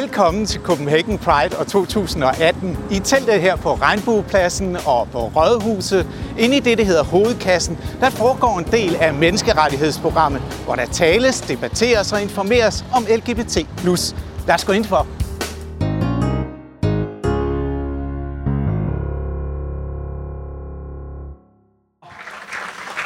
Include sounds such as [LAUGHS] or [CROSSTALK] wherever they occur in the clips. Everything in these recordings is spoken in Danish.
Velkommen til Copenhagen Pride og 2018. I teltet her på Regnbuepladsen og på Rådhuset, inde i det, der hedder Hovedkassen, der foregår en del af menneskerettighedsprogrammet, hvor der tales, debatteres og informeres om LGBT+. Lad os gå ind for.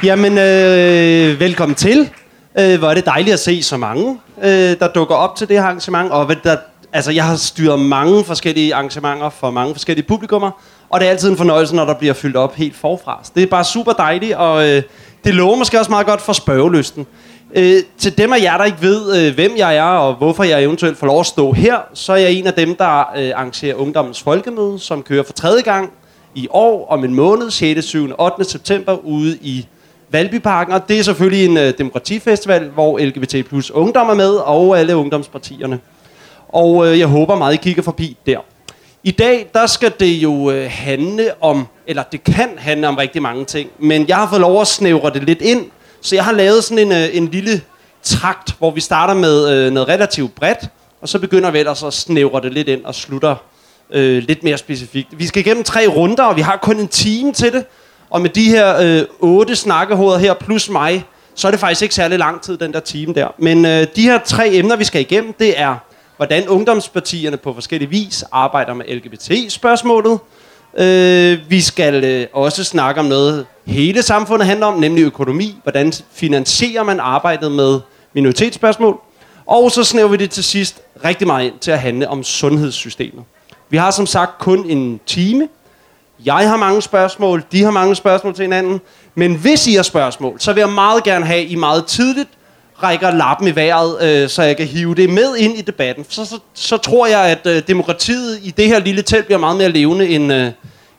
Jamen, øh, velkommen til. Øh, hvor er det dejligt at se så mange, øh, der dukker op til det her arrangement. Og der, altså, jeg har styret mange forskellige arrangementer for mange forskellige publikummer, og det er altid en fornøjelse, når der bliver fyldt op helt forfra. Så det er bare super dejligt, og øh, det lover måske også meget godt for spørgelysten. Øh, til dem af jer, der ikke ved, øh, hvem jeg er, og hvorfor jeg eventuelt får lov at stå her, så er jeg en af dem, der øh, arrangerer Ungdommens Folkemøde, som kører for tredje gang i år om en måned, 6., 7. 8. september, ude i Valbyparken, og det er selvfølgelig en øh, demokratifestival, hvor LGBT plus ungdom er med, og alle ungdomspartierne. Og øh, jeg håber meget, I kigger forbi der. I dag, der skal det jo øh, handle om, eller det kan handle om rigtig mange ting, men jeg har fået lov at snævre det lidt ind, så jeg har lavet sådan en, øh, en lille trakt, hvor vi starter med øh, noget relativt bredt, og så begynder vi ellers at snævre det lidt ind og slutter øh, lidt mere specifikt. Vi skal igennem tre runder, og vi har kun en time til det, og med de her øh, otte snakkehoveder her, plus mig, så er det faktisk ikke særlig lang tid, den der time der. Men øh, de her tre emner, vi skal igennem, det er, hvordan ungdomspartierne på forskellige vis arbejder med LGBT-spørgsmålet. Øh, vi skal øh, også snakke om noget, hele samfundet handler om, nemlig økonomi. Hvordan finansierer man arbejdet med minoritetsspørgsmål? Og så snæver vi det til sidst rigtig meget ind til at handle om sundhedssystemet. Vi har som sagt kun en time, jeg har mange spørgsmål, de har mange spørgsmål til hinanden. Men hvis I har spørgsmål, så vil jeg meget gerne have, at I meget tidligt rækker lappen i vejret, øh, så jeg kan hive det med ind i debatten. Så, så, så tror jeg, at øh, demokratiet i det her lille telt bliver meget mere levende, end, øh,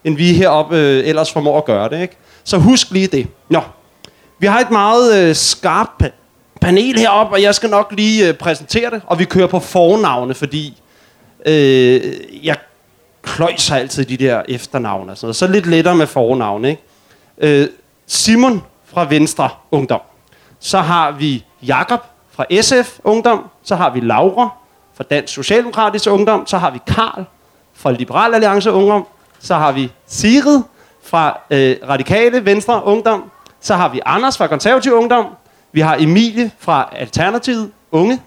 end vi heroppe øh, ellers formår at gøre det. Ikke? Så husk lige det. Nå. Vi har et meget øh, skarpt panel heroppe, og jeg skal nok lige øh, præsentere det. Og vi kører på fornavne, fordi øh, jeg kløjser altid de der efternavne. Og så lidt lettere med fornavn. Ikke? Øh, Simon fra Venstre Ungdom. Så har vi Jakob fra SF Ungdom. Så har vi Laura fra Dansk Socialdemokratisk Ungdom. Så har vi Karl fra Liberal Alliance Ungdom. Så har vi Sigrid fra øh, Radikale Venstre Ungdom. Så har vi Anders fra Konservativ Ungdom. Vi har Emilie fra Alternativet Unge.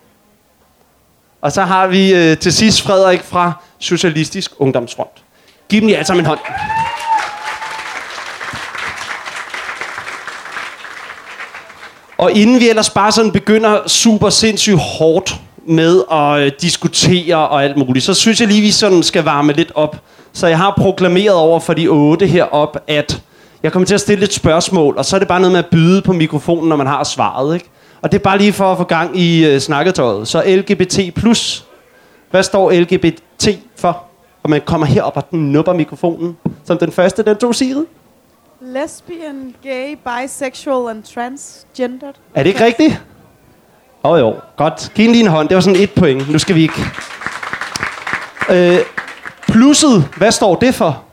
Og så har vi øh, til sidst Frederik fra Socialistisk Ungdomsfront. Giv dem lige alle sammen en hånd. Og inden vi ellers bare sådan begynder super sindssygt hårdt med at øh, diskutere og alt muligt, så synes jeg lige, vi sådan skal varme lidt op. Så jeg har proklameret over for de otte herop, at jeg kommer til at stille et spørgsmål, og så er det bare noget med at byde på mikrofonen, når man har svaret. Ikke? Og det er bare lige for at få gang i øh, snakketøjet. Så LGBT+, hvad står LGBT for? Og man kommer herop og nupper mikrofonen. Som den første, den tog siget. Lesbian, gay, bisexual and transgendered. Er det ikke rigtigt? Åh oh, jo, godt. Giv en lige en hånd. Det var sådan et point. Nu skal vi ikke. Øh, plusset, hvad står det for?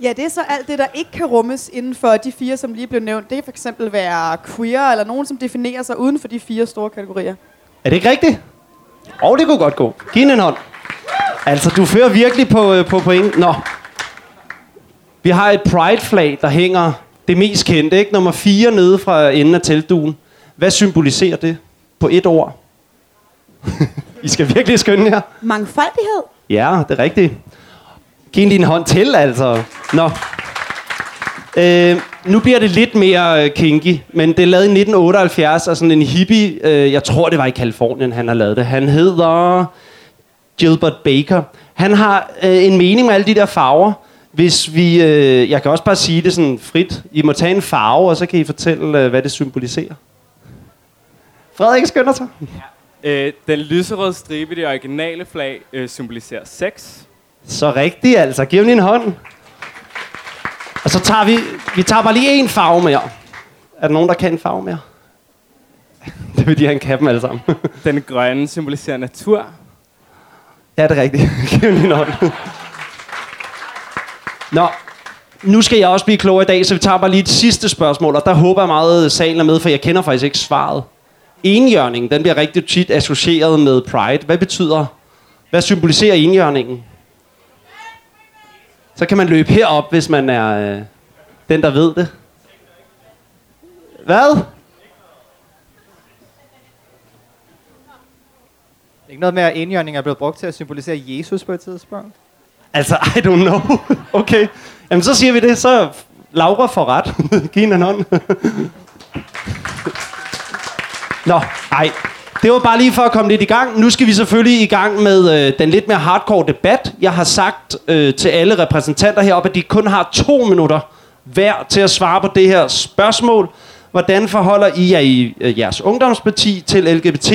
Ja, det er så alt det, der ikke kan rummes inden for de fire, som lige blev nævnt. Det kan for eksempel være queer, eller nogen, som definerer sig uden for de fire store kategorier. Er det ikke rigtigt? Åh, oh, det kunne godt gå. Giv en hånd. Altså, du fører virkelig på, øh, på point. Nå. Vi har et pride-flag, der hænger det mest kendte, ikke? Nummer 4 nede fra enden af teltduen. Hvad symboliserer det på et ord? [LAUGHS] I skal virkelig skynde jer. Mangfoldighed. Ja, det er rigtigt. Giv en din hånd til, altså. Nå. Øh, nu bliver det lidt mere øh, kinky, men det er lavet i 1978 af sådan en hippie. Øh, jeg tror, det var i Kalifornien, han har lavet det. Han hedder Gilbert Baker. Han har øh, en mening med alle de der farver. Hvis vi, øh, jeg kan også bare sige det sådan frit. I må tage en farve, og så kan I fortælle, øh, hvad det symboliserer. Frederik skynder sig. Ja. Øh, den lyserøde stribe i det originale flag øh, symboliserer sex. Så rigtigt altså. Giv en hånd. Og så tager vi, vi tager bare lige en farve mere. Er der nogen, der kan en farve mere? [LAUGHS] Det vil de have en kappen alle sammen. Den grønne symboliserer natur. Ja, det er rigtigt. Giv en hånd. Nå, nu skal jeg også blive klogere i dag, så vi tager bare lige et sidste spørgsmål, og der håber jeg meget, at salen er med, for jeg kender faktisk ikke svaret. enhjørningen, den bliver rigtig tit associeret med pride. Hvad betyder, hvad symboliserer enhjørningen? Så kan man løbe herop, hvis man er øh, den, der ved det. Hvad? Ikke noget med, at enhjørning er blevet brugt til at symbolisere Jesus på et tidspunkt? Altså, I don't know. [LAUGHS] Okay. Jamen, så siger vi det. Så Laura får ret. [LAUGHS] Giv hende en hånd. [LAUGHS] Nå, ej. Det var bare lige for at komme lidt i gang. Nu skal vi selvfølgelig i gang med øh, den lidt mere hardcore debat. Jeg har sagt øh, til alle repræsentanter heroppe, at de kun har to minutter hver til at svare på det her spørgsmål. Hvordan forholder I jer i øh, jeres ungdomsparti til LGBT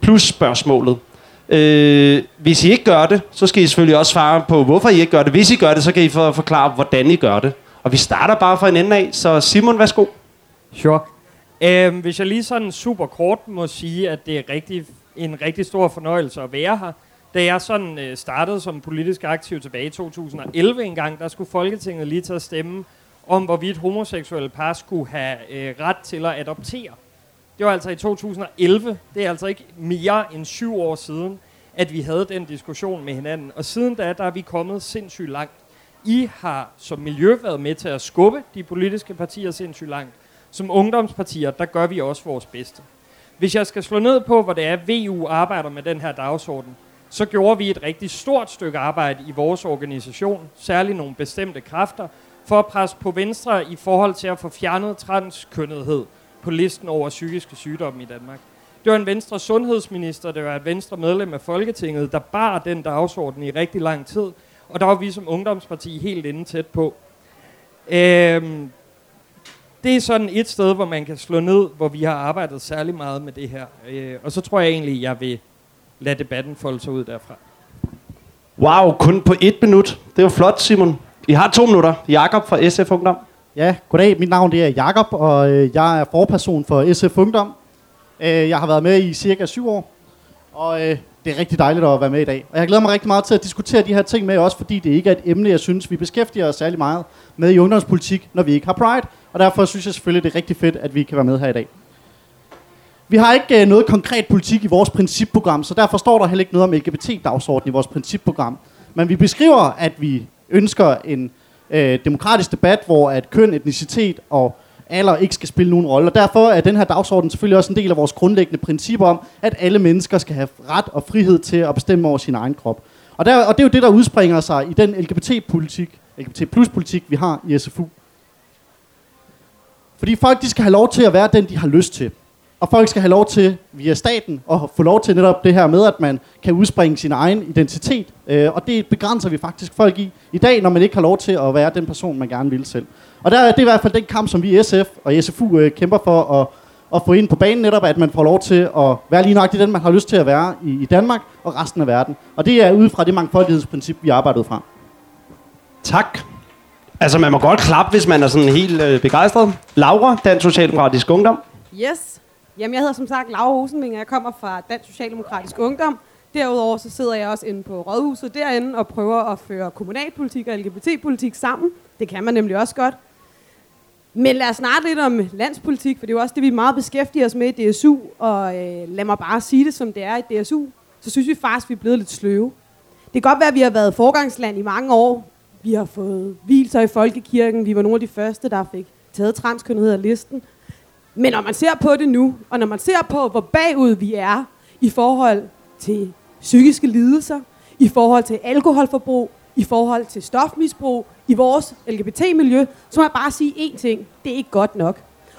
plus spørgsmålet? Øh, hvis I ikke gør det, så skal I selvfølgelig også svare på, hvorfor I ikke gør det. Hvis I gør det, så kan I for, forklare, hvordan I gør det. Og vi starter bare fra en ende af, så Simon, værsgo. Sure. Øhm, hvis jeg lige sådan super kort må sige, at det er rigtig, en rigtig stor fornøjelse at være her. Da jeg sådan øh, startede som politisk aktiv tilbage i 2011 engang, der skulle Folketinget lige til at stemme om, hvorvidt homoseksuelle par skulle have øh, ret til at adoptere. Det var altså i 2011. Det er altså ikke mere end syv år siden, at vi havde den diskussion med hinanden. Og siden da, der er vi kommet sindssygt langt. I har som miljø været med til at skubbe de politiske partier sindssygt langt. Som ungdomspartier, der gør vi også vores bedste. Hvis jeg skal slå ned på, hvor det er, VU arbejder med den her dagsorden, så gjorde vi et rigtig stort stykke arbejde i vores organisation, særligt nogle bestemte kræfter, for at presse på Venstre i forhold til at få fjernet transkønnethed på listen over psykiske sygdomme i Danmark. Det var en Venstre sundhedsminister, det var et Venstre medlem af Folketinget, der bar den dagsorden i rigtig lang tid, og der var vi som ungdomsparti helt inde tæt på. Øhm, det er sådan et sted, hvor man kan slå ned, hvor vi har arbejdet særlig meget med det her. Øh, og så tror jeg egentlig, jeg vil lade debatten folde sig ud derfra. Wow, kun på et minut. Det var flot, Simon. I har to minutter. Jakob fra SF Ungdom. Ja, goddag. Mit navn det er Jakob og øh, jeg er forperson for SF Ungdom. Øh, jeg har været med i cirka syv år, og øh, det er rigtig dejligt at være med i dag. Og jeg glæder mig rigtig meget til at diskutere de her ting med også, fordi det ikke er et emne, jeg synes, vi beskæftiger os særlig meget med i ungdomspolitik, når vi ikke har Pride. Og derfor synes jeg selvfølgelig, det er rigtig fedt, at vi kan være med her i dag. Vi har ikke øh, noget konkret politik i vores principprogram, så derfor står der heller ikke noget om LGBT-dagsordenen i vores principprogram. Men vi beskriver, at vi ønsker en øh, demokratisk debat, hvor at køn, etnicitet og alder ikke skal spille nogen rolle. Og derfor er den her dagsorden selvfølgelig også en del af vores grundlæggende princip om, at alle mennesker skal have ret og frihed til at bestemme over sin egen krop. Og, der, og det er jo det, der udspringer sig i den LGBT-politik, LGBT plus politik, vi har i SFU. Fordi folk de skal have lov til at være den, de har lyst til. Og folk skal have lov til, via staten, at få lov til netop det her med, at man kan udspringe sin egen identitet. Øh, og det begrænser vi faktisk folk i i dag, når man ikke har lov til at være den person, man gerne vil selv. Og der, det er i hvert fald den kamp, som vi i SF og SFU øh, kæmper for at, at få ind på banen netop, at man får lov til at være lige nøjagtig den, man har lyst til at være i, i Danmark og resten af verden. Og det er ud fra det mangfoldighedsprincip, vi arbejder fra. Tak. Altså, man må godt klappe, hvis man er sådan helt øh, begejstret. Laura, Dansk Socialdemokratisk Ungdom. Yes. Jamen, jeg hedder som sagt Laura Hosenving, og jeg kommer fra Dansk Socialdemokratisk Ungdom. Derudover så sidder jeg også inde på Rådhuset derinde og prøver at føre kommunalpolitik og LGBT-politik sammen. Det kan man nemlig også godt. Men lad os snakke lidt om landspolitik, for det er jo også det, vi meget beskæftiger os med i DSU. Og øh, lad mig bare sige det, som det er i DSU. Så synes vi faktisk, vi er blevet lidt sløve. Det kan godt være, at vi har været forgangsland i mange år. Vi har fået hvilser i folkekirken. Vi var nogle af de første, der fik taget transkønnethed af listen. Men når man ser på det nu, og når man ser på, hvor bagud vi er i forhold til psykiske lidelser, i forhold til alkoholforbrug, i forhold til stofmisbrug, i vores LGBT-miljø, så må jeg bare sige én ting. Det er ikke godt nok.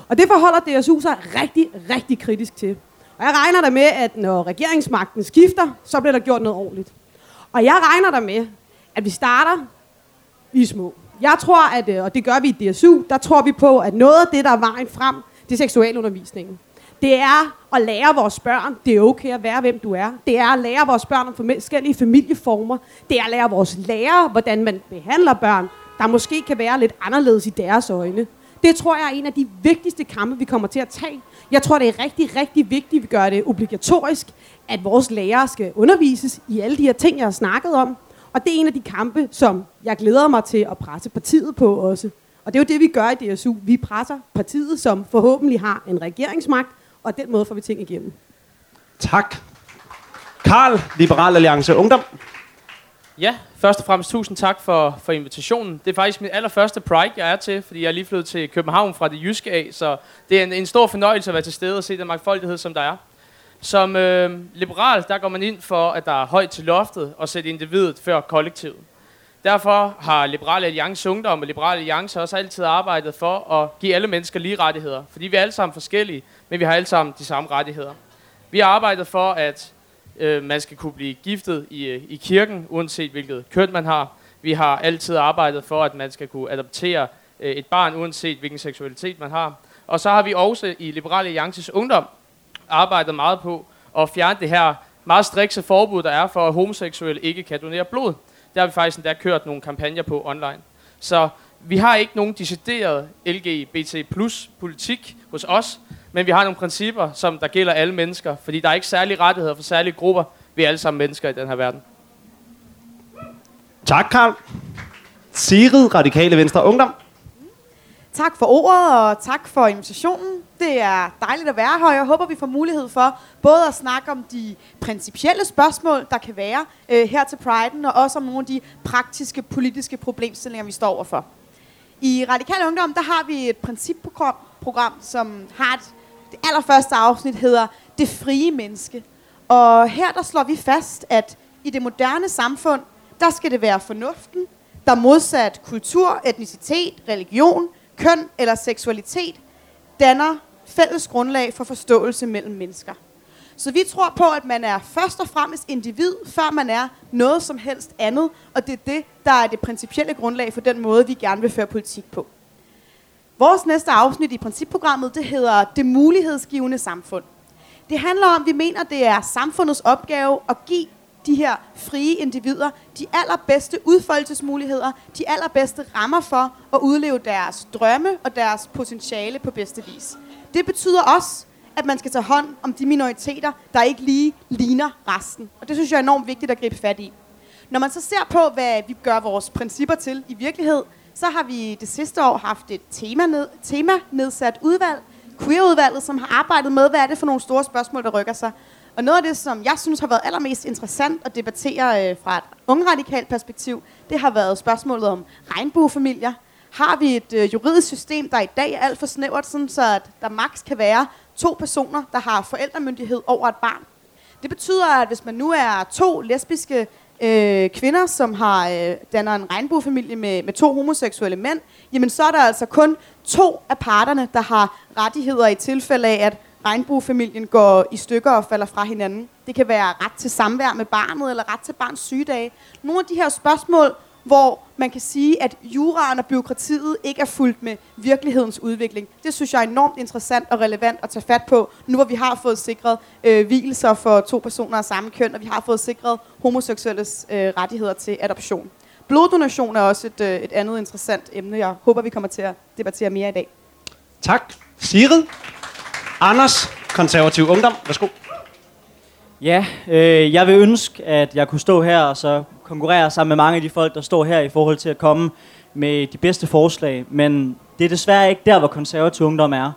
Og det forholder DSU sig rigtig, rigtig kritisk til. Og jeg regner der med, at når regeringsmagten skifter, så bliver der gjort noget ordentligt. Og jeg regner der med, at vi starter, vi små. Jeg tror, at, øh, og det gør vi i DSU, der tror vi på, at noget af det, der er vejen frem, det er seksualundervisningen. Det er at lære vores børn, det er okay at være, hvem du er. Det er at lære vores børn om forskellige familieformer. Det er at lære vores lærere, hvordan man behandler børn, der måske kan være lidt anderledes i deres øjne. Det tror jeg er en af de vigtigste kampe, vi kommer til at tage. Jeg tror, det er rigtig, rigtig vigtigt, at vi gør det obligatorisk, at vores lærere skal undervises i alle de her ting, jeg har snakket om. Og det er en af de kampe, som jeg glæder mig til at presse partiet på også. Og det er jo det, vi gør i DSU. Vi presser partiet, som forhåbentlig har en regeringsmagt, Og den måde får vi ting igennem. Tak. Karl, Liberal Alliance Ungdom. Ja, først og fremmest tusind tak for, for invitationen. Det er faktisk min allerførste Pride, jeg er til, fordi jeg er lige flyttet til København fra det jyske af, så det er en, en stor fornøjelse at være til stede og se den mangfoldighed, som der er. Som øh, liberal, der går man ind for, at der er højt til loftet og sætte individet før kollektivet. Derfor har Liberale Alliance Ungdom og Liberale Alliance også altid arbejdet for at give alle mennesker lige rettigheder. Fordi vi er alle sammen forskellige, men vi har alle sammen de samme rettigheder. Vi har arbejdet for, at øh, man skal kunne blive giftet i, øh, i kirken, uanset hvilket køn man har. Vi har altid arbejdet for, at man skal kunne adoptere øh, et barn, uanset hvilken seksualitet man har. Og så har vi også i Liberale Alliances Ungdom arbejdet meget på at fjerne det her meget strikse forbud, der er for, at homoseksuelle ikke kan donere blod. Der har vi faktisk endda kørt nogle kampagner på online. Så vi har ikke nogen decideret LGBT plus politik hos os, men vi har nogle principper, som der gælder alle mennesker, fordi der er ikke særlige rettigheder for særlige grupper. Vi er alle sammen mennesker i den her verden. Tak, Karl. Sigrid, Radikale Venstre Ungdom. Tak for ordet, og tak for invitationen. Det er dejligt at være her, og jeg håber, vi får mulighed for både at snakke om de principielle spørgsmål, der kan være øh, her til Pride'en, og også om nogle af de praktiske politiske problemstillinger, vi står overfor. I Radikal Ungdom, der har vi et principprogram, program, som har et, det allerførste afsnit hedder Det frie menneske. Og her der slår vi fast, at i det moderne samfund, der skal det være fornuften, der modsat kultur, etnicitet, religion, køn eller seksualitet, danner fælles grundlag for forståelse mellem mennesker. Så vi tror på, at man er først og fremmest individ, før man er noget som helst andet, og det er det, der er det principielle grundlag for den måde, vi gerne vil føre politik på. Vores næste afsnit i principprogrammet, det hedder Det mulighedsgivende samfund. Det handler om, at vi mener, det er samfundets opgave at give de her frie individer de allerbedste udfoldelsesmuligheder, de allerbedste rammer for at udleve deres drømme og deres potentiale på bedste vis. Det betyder også, at man skal tage hånd om de minoriteter, der ikke lige ligner resten. Og det synes jeg er enormt vigtigt at gribe fat i. Når man så ser på, hvad vi gør vores principper til i virkelighed, så har vi det sidste år haft et tema, ned, tema nedsat udvalg, queerudvalget, som har arbejdet med, hvad er det for nogle store spørgsmål, der rykker sig. Og noget af det, som jeg synes har været allermest interessant at debattere øh, fra et ungradikalt perspektiv, det har været spørgsmålet om regnbuefamilier. Har vi et øh, juridisk system, der i dag er alt for snævert, sådan så at der maks kan være to personer, der har forældremyndighed over et barn? Det betyder, at hvis man nu er to lesbiske øh, kvinder, som har øh, danner en regnbuefamilie med, med to homoseksuelle mænd, jamen så er der altså kun to af parterne, der har rettigheder i tilfælde af, at regnbuefamilien går i stykker og falder fra hinanden. Det kan være ret til samvær med barnet, eller ret til barns sygedage. Nogle af de her spørgsmål, hvor man kan sige, at juraen og byråkratiet ikke er fuldt med virkelighedens udvikling. Det synes jeg er enormt interessant og relevant at tage fat på, nu hvor vi har fået sikret øh, hvielser for to personer af samme køn, og vi har fået sikret homoseksuelles øh, rettigheder til adoption. Bloddonation er også et, øh, et andet interessant emne, jeg håber, vi kommer til at debattere mere i dag. Tak. Sigrid. Anders, konservativ ungdom. Værsgo. Ja, øh, jeg vil ønske, at jeg kunne stå her og så konkurrere sammen med mange af de folk, der står her i forhold til at komme med de bedste forslag. Men det er desværre ikke der, hvor konservativ ungdom er.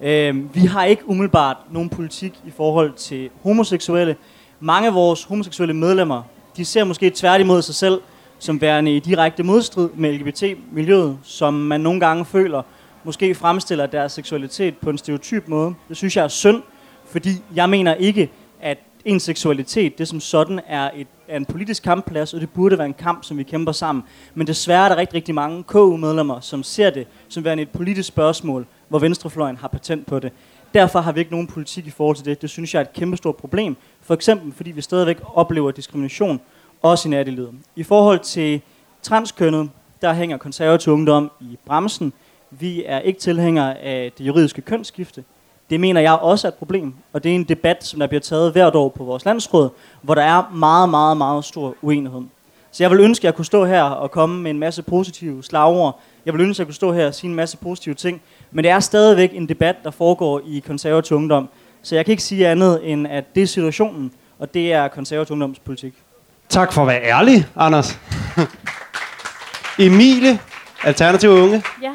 Øh, vi har ikke umiddelbart nogen politik i forhold til homoseksuelle. Mange af vores homoseksuelle medlemmer, de ser måske tværtimod sig selv som værende i direkte modstrid med LGBT-miljøet, som man nogle gange føler måske fremstiller deres seksualitet på en stereotyp måde. Det synes jeg er synd, fordi jeg mener ikke, at en seksualitet, det som sådan er, et, er en politisk kampplads, og det burde være en kamp, som vi kæmper sammen. Men desværre er der rigtig, rigtig mange KU-medlemmer, som ser det som værende et politisk spørgsmål, hvor venstrefløjen har patent på det. Derfor har vi ikke nogen politik i forhold til det. Det synes jeg er et kæmpestort problem. For eksempel, fordi vi stadigvæk oplever diskrimination, også i nattelivet. I forhold til transkønnet, der hænger konservativ ungdom i bremsen. Vi er ikke tilhængere af det juridiske kønsskifte. Det mener jeg også er et problem, og det er en debat, som der bliver taget hvert år på vores landsråd, hvor der er meget, meget, meget stor uenighed. Så jeg vil ønske, at jeg kunne stå her og komme med en masse positive slagord. Jeg vil ønske, at jeg kunne stå her og sige en masse positive ting. Men det er stadigvæk en debat, der foregår i konservativ ungdom. Så jeg kan ikke sige andet end, at det er situationen, og det er konservativ ungdomspolitik. Tak for at være ærlig, Anders. [LAUGHS] Emilie, Alternativ Unge. Ja.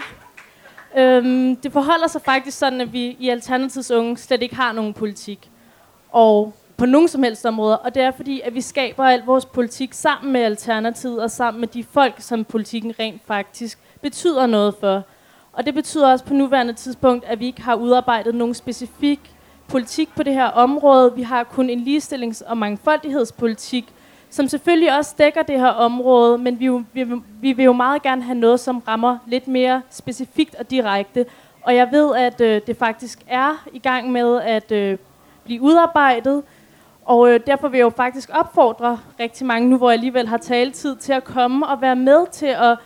Øhm, det forholder sig faktisk sådan, at vi i Alternativets Unge slet ikke har nogen politik. Og på nogen som helst områder. Og det er fordi, at vi skaber al vores politik sammen med Alternativet og sammen med de folk, som politikken rent faktisk betyder noget for. Og det betyder også på nuværende tidspunkt, at vi ikke har udarbejdet nogen specifik politik på det her område. Vi har kun en ligestillings- og mangfoldighedspolitik, som selvfølgelig også dækker det her område, men vi, vi, vi vil jo meget gerne have noget, som rammer lidt mere specifikt og direkte. Og jeg ved, at øh, det faktisk er i gang med at øh, blive udarbejdet, og øh, derfor vil jeg jo faktisk opfordre rigtig mange, nu hvor jeg alligevel har taletid, til at komme og være med til at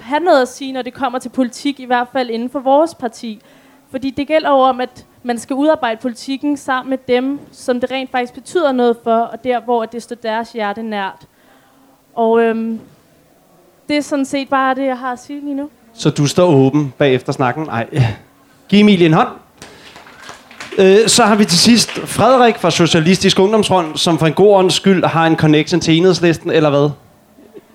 have noget at sige, når det kommer til politik, i hvert fald inden for vores parti. Fordi det gælder jo om, at man skal udarbejde politikken sammen med dem, som det rent faktisk betyder noget for, og der, hvor det står deres hjerte nært. Og øhm, det er sådan set bare det, jeg har at sige lige nu. Så du står åben bagefter snakken? Nej. Giv Emilie en hånd. Øh, så har vi til sidst Frederik fra Socialistisk Ungdomsfront, som for en god ånds skyld har en connection til enhedslisten, eller hvad?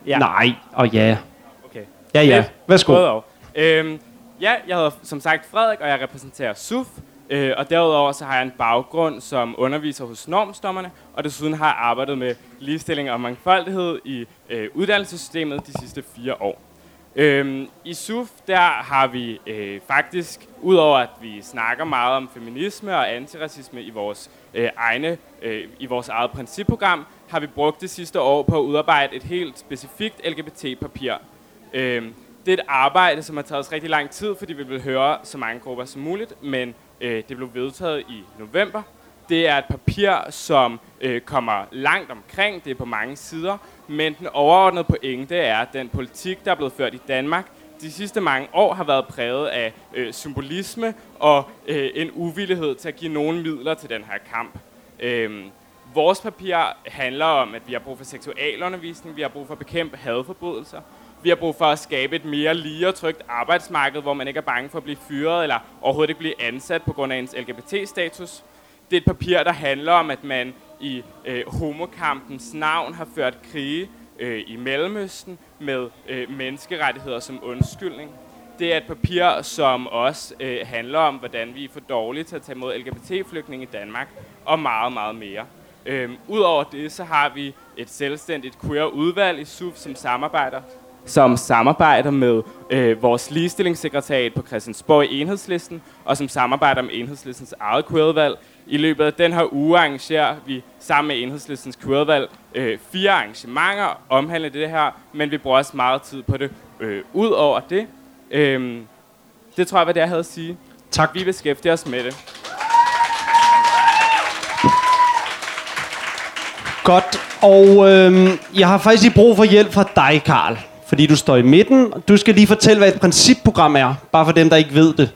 Ja. Nej, og ja. Okay. Ja, ja. Værsgo. Øhm, ja, jeg hedder som sagt Frederik, og jeg repræsenterer SUF. Øh, og derudover så har jeg en baggrund som underviser hos normstommerne, og desuden har jeg arbejdet med ligestilling og mangfoldighed i øh, uddannelsessystemet de sidste fire år. Øhm, I SUF der har vi øh, faktisk, udover at vi snakker meget om feminisme og antiracisme i vores øh, egne, øh, i vores eget principprogram, har vi brugt det sidste år på at udarbejde et helt specifikt LGBT-papir. Øhm, det er et arbejde, som har taget os rigtig lang tid, fordi vi vil høre så mange grupper som muligt, men øh, det blev vedtaget i november. Det er et papir, som øh, kommer langt omkring, det er på mange sider, men den overordnede pointe er, at den politik, der er blevet ført i Danmark de sidste mange år, har været præget af øh, symbolisme og øh, en uvillighed til at give nogen midler til den her kamp. Øhm, vores papir handler om, at vi har brug for seksualundervisning, vi har brug for at bekæmpe hadforbrydelser, vi har brug for at skabe et mere lige og trygt arbejdsmarked, hvor man ikke er bange for at blive fyret eller overhovedet ikke blive ansat på grund af ens LGBT-status. Det er et papir, der handler om, at man i øh, homokampens navn har ført krige øh, i Mellemøsten med øh, menneskerettigheder som undskyldning. Det er et papir, som også øh, handler om, hvordan vi er for dårlige til at tage imod LGBT-flygtninge i Danmark, og meget, meget mere. Øhm, Udover det, så har vi et selvstændigt queer-udvalg i SUF, som samarbejder som samarbejder med øh, vores ligestillingssekretariat på Christiansborg i Enhedslisten, og som samarbejder med Enhedslistens eget queervalg. I løbet af den her uge arrangerer vi sammen med Enhedslistens queervalg øh, fire arrangementer omhandlende det her, men vi bruger også meget tid på det. Øh, Udover det, øh, det tror jeg var det, jeg havde at sige. Tak. Vi beskæftiger os med det. Godt. Og øhm, jeg har faktisk lige brug for hjælp fra dig, Karl. Fordi du står i midten. Du skal lige fortælle, hvad et principprogram er. Bare for dem, der ikke ved det.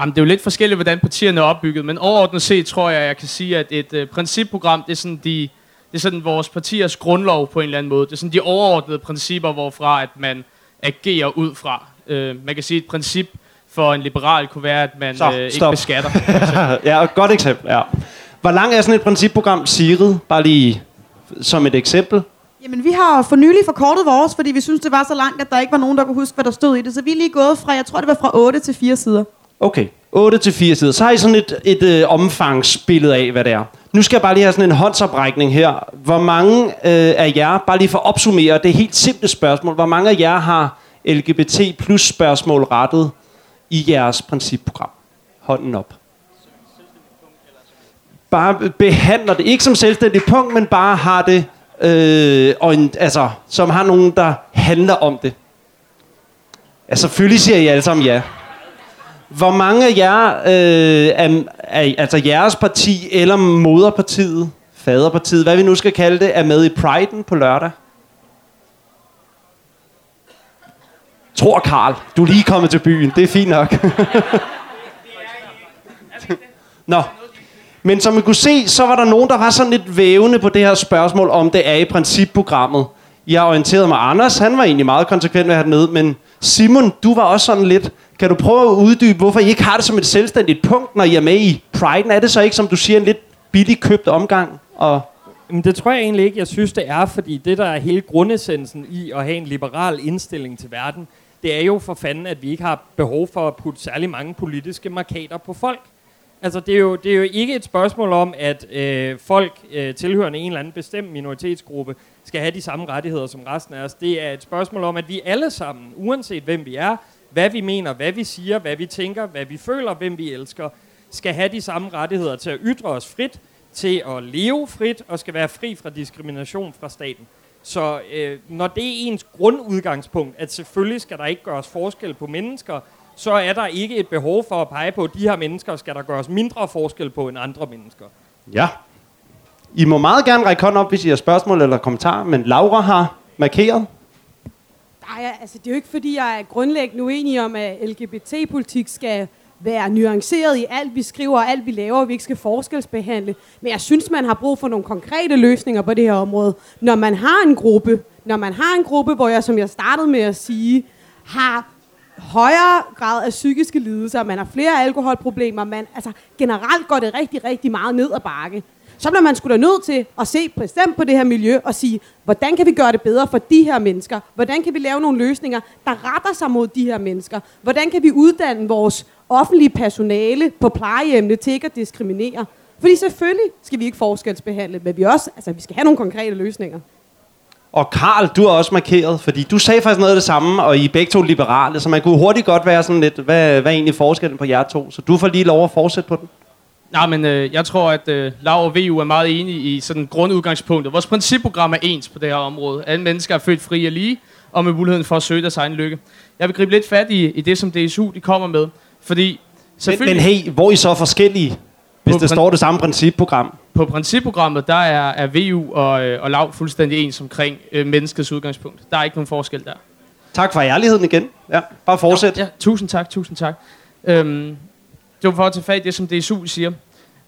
Jamen, det er jo lidt forskelligt, hvordan partierne er opbygget, men overordnet set tror jeg, jeg kan sige, at et øh, principprogram, det er sådan de, det er sådan vores partiers grundlov på en eller anden måde. Det er sådan de overordnede principper, hvorfra at man agerer ud fra. Øh, man kan sige, et princip for en liberal kunne være, at man Så, øh, ikke stop. beskatter. [LAUGHS] ja, et godt eksempel. Ja. Hvor lang er sådan et principprogram, Sigrid? Bare lige som et eksempel. Jamen, vi har for nylig forkortet vores, fordi vi synes, det var så langt, at der ikke var nogen, der kunne huske, hvad der stod i det. Så vi er lige gået fra, jeg tror, det var fra 8 til 4 sider. Okay, 8 til 4 sider. Så har I sådan et, et øh, omfangsbillede af, hvad det er. Nu skal jeg bare lige have sådan en håndsoprækning her. Hvor mange øh, af jer, bare lige for at opsummere, det er helt simple spørgsmål, hvor mange af jer har LGBT plus spørgsmål rettet i jeres principprogram? Hånden op. Bare behandler det, ikke som selvstændigt punkt, men bare har det, øh, og en, altså, som har nogen, der handler om det. Ja, selvfølgelig siger I alle sammen ja. Hvor mange af jer, øh, er, er, altså jeres parti eller moderpartiet, faderpartiet, hvad vi nu skal kalde det, er med i Pride'en på lørdag? Tror Karl, du er lige kommet til byen. Det er fint nok. [LAUGHS] Nå. Men som I kunne se, så var der nogen, der var sådan lidt vævende på det her spørgsmål, om det er i principprogrammet. Jeg har orienteret mig Anders, han var egentlig meget konsekvent med at have det med, men Simon, du var også sådan lidt... Kan du prøve at uddybe, hvorfor I ikke har det som et selvstændigt punkt, når I er med i Pride'en? Er det så ikke, som du siger, en lidt billig købt omgang? Og Men det tror jeg egentlig ikke, jeg synes, det er, fordi det, der er hele grundessensen i at have en liberal indstilling til verden, det det er jo for fanden, at vi ikke har behov for at putte særlig mange politiske markader på folk. Altså, det er jo, det er jo ikke et spørgsmål om, at øh, folk øh, tilhørende en eller anden bestemt minoritetsgruppe skal have de samme rettigheder som resten af os. Det er et spørgsmål om, at vi alle sammen, uanset hvem vi er, hvad vi mener, hvad vi siger, hvad vi tænker, hvad vi føler, hvem vi elsker, skal have de samme rettigheder til at ytre os frit, til at leve frit og skal være fri fra diskrimination fra staten. Så øh, når det er ens grundudgangspunkt, at selvfølgelig skal der ikke gøres forskel på mennesker, så er der ikke et behov for at pege på, at de her mennesker skal der gøres mindre forskel på end andre mennesker. Ja. I må meget gerne række hånden op, hvis I har spørgsmål eller kommentarer, men Laura har markeret. Nej, altså det er jo ikke fordi, jeg er grundlæggende uenig om, at LGBT-politik skal være nuanceret i alt, vi skriver og alt, vi laver, og vi ikke skal forskelsbehandle. Men jeg synes, man har brug for nogle konkrete løsninger på det her område. Når man har en gruppe, når man har en gruppe, hvor jeg, som jeg startede med at sige, har højere grad af psykiske lidelser, man har flere alkoholproblemer, man, altså generelt går det rigtig, rigtig meget ned ad bakke. Så bliver man skulle da nødt til at se bestemt på det her miljø og sige, hvordan kan vi gøre det bedre for de her mennesker? Hvordan kan vi lave nogle løsninger, der retter sig mod de her mennesker? Hvordan kan vi uddanne vores offentlige personale på plejehjemmene til ikke at diskriminere? Fordi selvfølgelig skal vi ikke forskelsbehandle, men vi, også, altså, vi skal have nogle konkrete løsninger. Og Karl, du er også markeret, fordi du sagde faktisk noget af det samme, og I er begge to liberale, så man kunne hurtigt godt være sådan lidt, hvad, hvad er egentlig forskellen på jer to? Så du får lige lov at fortsætte på den. Nej, men øh, jeg tror, at øh, Laura og VU er meget enige i sådan grundudgangspunktet. Vores principprogram er ens på det her område. Alle mennesker er født fri og lige, og med muligheden for at søge deres egen lykke. Jeg vil gribe lidt fat i, i det, som DSU de kommer med. Fordi men, men hey, hvor er I så forskellige, hvis det står det samme principprogram? På principprogrammet, der er, er VU og, øh, og Lav fuldstændig ens omkring øh, menneskets udgangspunkt. Der er ikke nogen forskel der. Tak for ærligheden igen. Ja, bare fortsæt. Ja, ja, tusind tak, tusind tak. Øhm, det var for at tage fat i det, som DSU siger.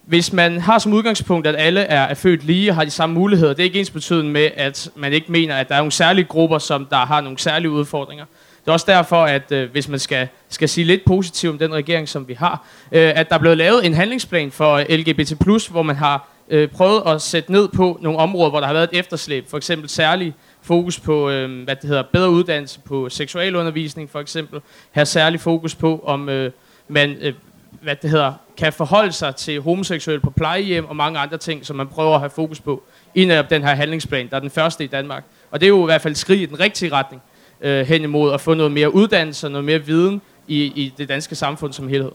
Hvis man har som udgangspunkt, at alle er, er født lige og har de samme muligheder, det er ikke ens betydende med, at man ikke mener, at der er nogle særlige grupper, som der har nogle særlige udfordringer. Det er også derfor, at øh, hvis man skal, skal sige lidt positivt om den regering, som vi har, øh, at der er blevet lavet en handlingsplan for øh, LGBT+, hvor man har øh, prøvet at sætte ned på nogle områder, hvor der har været et efterslæb. For eksempel særlig fokus på øh, hvad det hedder, bedre uddannelse på seksualundervisning, for eksempel. Her særlig fokus på, om øh, man øh, hvad det hedder, kan forholde sig til homoseksuelle på plejehjem og mange andre ting, som man prøver at have fokus på i den her handlingsplan, der er den første i Danmark. Og det er jo i hvert fald et skridt i den rigtige retning øh, hen imod at få noget mere uddannelse og noget mere viden i, i det danske samfund som helhed.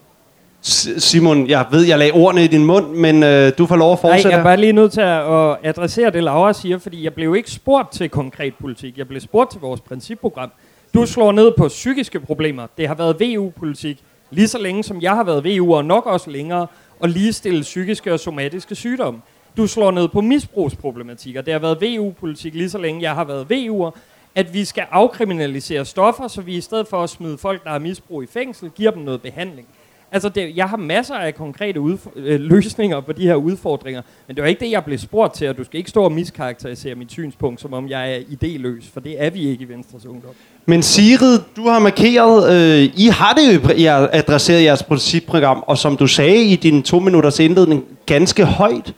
Simon, jeg ved, jeg lagde ordene i din mund, men øh, du får lov at Nej, fortsætte. jeg er bare lige nødt til at, at adressere det, Laura siger, fordi jeg blev ikke spurgt til konkret politik. Jeg blev spurgt til vores principprogram. Du slår ned på psykiske problemer. Det har været VU-politik lige så længe, som jeg har været VU, og nok også længere, at ligestille psykiske og somatiske sygdomme. Du slår ned på misbrugsproblematikker. Det har været VU-politik lige så længe, jeg har været VU'er, at vi skal afkriminalisere stoffer, så vi i stedet for at smide folk, der har misbrug i fængsel, giver dem noget behandling. Altså, det, jeg har masser af konkrete udf- øh, løsninger på de her udfordringer, men det var ikke det, jeg blev spurgt til, og du skal ikke stå og miskarakterisere mit synspunkt, som om jeg er idéløs, for det er vi ikke i Venstres Ungdom. Men Sigrid, du har markeret, øh, I har det jo I har adresseret jeres principprogram, og som du sagde i din to minutters indledning, ganske højt.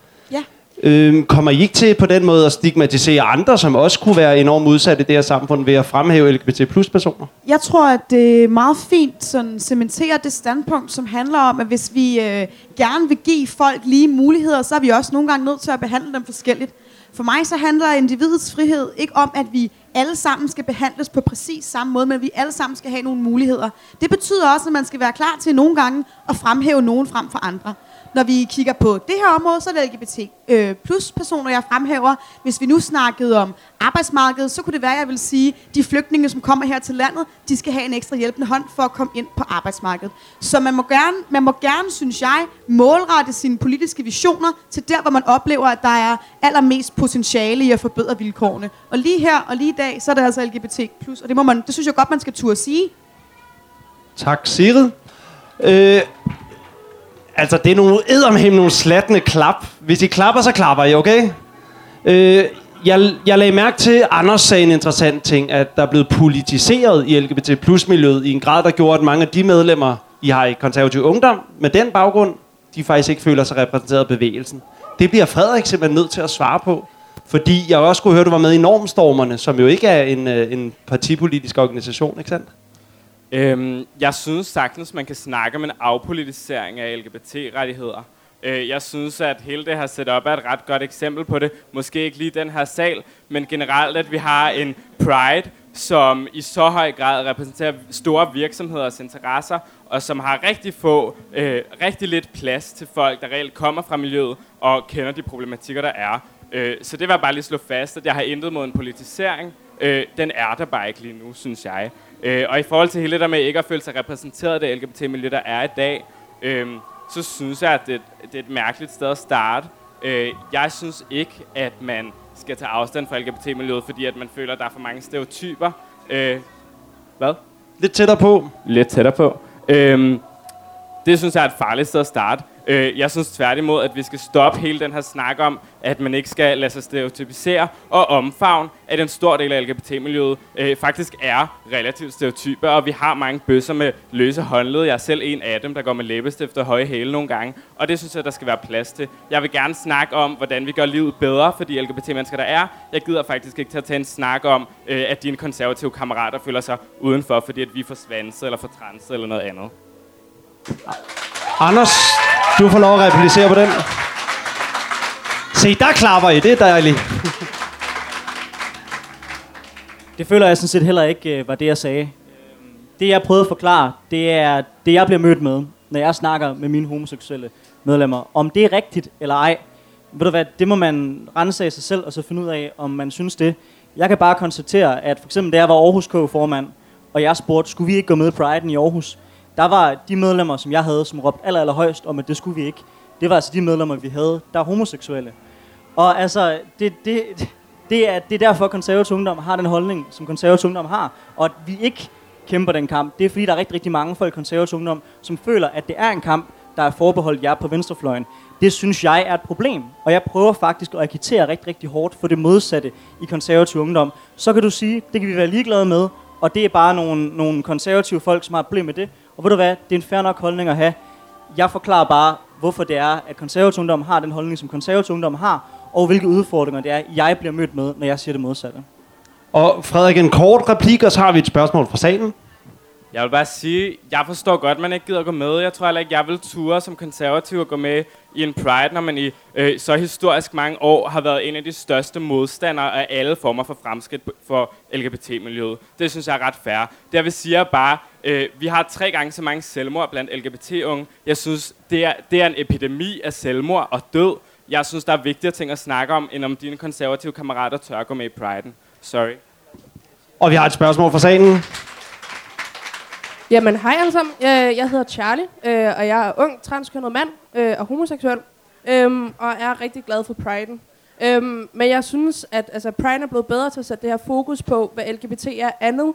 Øh, kommer I ikke til på den måde at stigmatisere andre, som også kunne være enormt udsatte i det her samfund, ved at fremhæve LGBT plus personer? Jeg tror, at det er meget fint sådan cementerer det standpunkt, som handler om, at hvis vi øh, gerne vil give folk lige muligheder, så er vi også nogle gange nødt til at behandle dem forskelligt. For mig så handler individets frihed ikke om, at vi alle sammen skal behandles på præcis samme måde, men vi alle sammen skal have nogle muligheder. Det betyder også, at man skal være klar til nogle gange at fremhæve nogen frem for andre. Når vi kigger på det her område, så er det LGBT øh, plus personer, jeg fremhæver. Hvis vi nu snakkede om arbejdsmarkedet, så kunne det være, at jeg vil sige, de flygtninge, som kommer her til landet, de skal have en ekstra hjælpende hånd for at komme ind på arbejdsmarkedet. Så man må gerne, man må gerne synes jeg, målrette sine politiske visioner til der, hvor man oplever, at der er allermest potentiale i at forbedre vilkårene. Og lige her og lige i dag, så er det altså LGBT plus, og det, må man, det synes jeg godt, man skal turde sige. Tak, Sigrid. Øh, altså, det er nogle eddermhem nogle slattende klap. Hvis I klapper, så klapper I, okay? Øh, jeg, jeg lagde mærke til, at Anders sagde en interessant ting, at der er blevet politiseret i LGBT plus miljøet i en grad, der gjorde, at mange af de medlemmer, I har i konservativ ungdom, med den baggrund, de faktisk ikke føler sig repræsenteret af bevægelsen. Det bliver Frederik simpelthen nødt til at svare på. Fordi jeg også kunne høre, at du var med i Normstormerne, som jo ikke er en, øh, en partipolitisk organisation, ikke sandt? Øhm, jeg synes sagtens, man kan snakke om en afpolitisering af LGBT-rettigheder. Øh, jeg synes, at hele det her setup er et ret godt eksempel på det. Måske ikke lige den her sal, men generelt, at vi har en Pride, som i så høj grad repræsenterer store virksomheders interesser, og som har rigtig få, øh, rigtig lidt plads til folk, der reelt kommer fra miljøet og kender de problematikker, der er. Øh, så det var bare lige slå fast, at jeg har intet mod en politisering. Øh, den er der bare ikke lige nu, synes jeg. Øh, og i forhold til hele det der med ikke at føle sig repræsenteret af det LGBT-miljø, der er i dag, øh, så synes jeg, at det, det er et mærkeligt sted at starte. Øh, jeg synes ikke, at man skal tage afstand fra LGBT-miljøet, fordi at man føler, at der er for mange stereotyper. Øh, hvad? Lidt tættere på. Lidt tættere på. Øh, det synes jeg er et farligt sted at starte. Øh, jeg synes tværtimod, at vi skal stoppe hele den her snak om, at man ikke skal lade sig stereotypisere og omfavne, at en stor del af LGBT-miljøet øh, faktisk er relativt stereotyper, og vi har mange bøsser med løse håndled. Jeg er selv en af dem, der går med læbestift og høje hæle nogle gange, og det synes jeg, der skal være plads til. Jeg vil gerne snakke om, hvordan vi gør livet bedre for de LGBT-mennesker, der er. Jeg gider faktisk ikke til at tage en snak om, øh, at dine konservative kammerater føler sig udenfor, fordi at vi er for eller for trans eller noget andet. Anders, du får lov at replicere på den. Se, der klapper I. Det er dejligt. Det føler jeg sådan set heller ikke øh, var det, jeg sagde. Øhm, det, jeg prøvede at forklare, det er det, jeg bliver mødt med, når jeg snakker med mine homoseksuelle medlemmer. Om det er rigtigt eller ej, ved du hvad, det må man rense af sig selv, og så finde ud af, om man synes det. Jeg kan bare konstatere, at for eksempel da jeg var Aarhus K-formand, og jeg spurgte, skulle vi ikke gå med Pride'en i Aarhus? Der var de medlemmer, som jeg havde, som råbte aller, aller højst om, at det skulle vi ikke. Det var altså de medlemmer, vi havde, der er homoseksuelle. Og altså, det, det, det, er, det er derfor, at konservativ ungdom har den holdning, som konservativ ungdom har. Og at vi ikke kæmper den kamp, det er fordi, der er rigtig, rigtig mange folk i konservativ ungdom, som føler, at det er en kamp, der er forbeholdt jer på venstrefløjen. Det synes jeg er et problem. Og jeg prøver faktisk at agitere rigtig, rigtig hårdt for det modsatte i konservativ ungdom. Så kan du sige, det kan vi være ligeglade med, og det er bare nogle, nogle konservative folk, som har et problem med det. Og ved du hvad, det er en fair nok holdning at have. Jeg forklarer bare, hvorfor det er, at konservativ ungdom har den holdning, som konservativ ungdom har, og hvilke udfordringer det er, jeg bliver mødt med, når jeg siger det modsatte. Og Frederik, en kort replik, og så har vi et spørgsmål fra salen. Jeg vil bare sige, jeg forstår godt, at man ikke gider at gå med. Jeg tror heller ikke, jeg vil ture som konservativ at gå med i en Pride, når man i øh, så historisk mange år har været en af de største modstandere af alle former for fremskridt for LGBT-miljøet. Det synes jeg er ret fair. Det jeg vil sige er bare, øh, vi har tre gange så mange selvmord blandt LGBT-unge. Jeg synes, det er, det er en epidemi af selvmord og død. Jeg synes, der er vigtigere ting at snakke om, end om dine konservative kammerater tør gå med i Pride'en. Sorry. Og vi har et spørgsmål fra salen. Jamen, hej alle sammen. Jeg, jeg hedder Charlie, øh, og jeg er ung, transkønnet mand øh, og homoseksuel, øh, og er rigtig glad for Pride'en. Øhm, men jeg synes, at altså, Pride er blevet bedre til at sætte det her fokus på, hvad LGBT er andet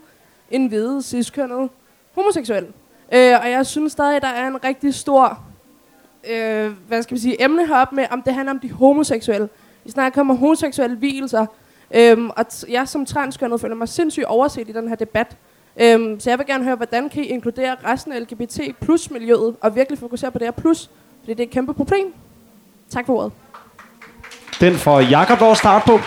end hvide, ciskønnet, homoseksuel. Øh, og jeg synes stadig, der er en rigtig stor øh, hvad skal vi sige, emne heroppe med, om det handler om de homoseksuelle. Vi snakker om homoseksuelle hvilelser, øhm, og t- jeg som transkønnet føler mig sindssygt overset i den her debat. Øhm, så jeg vil gerne høre, hvordan kan I inkludere resten af LGBT plus miljøet, og virkelig fokusere på det her plus, fordi det er et kæmpe problem. Tak for ordet. Den får Jakob lov at starte på.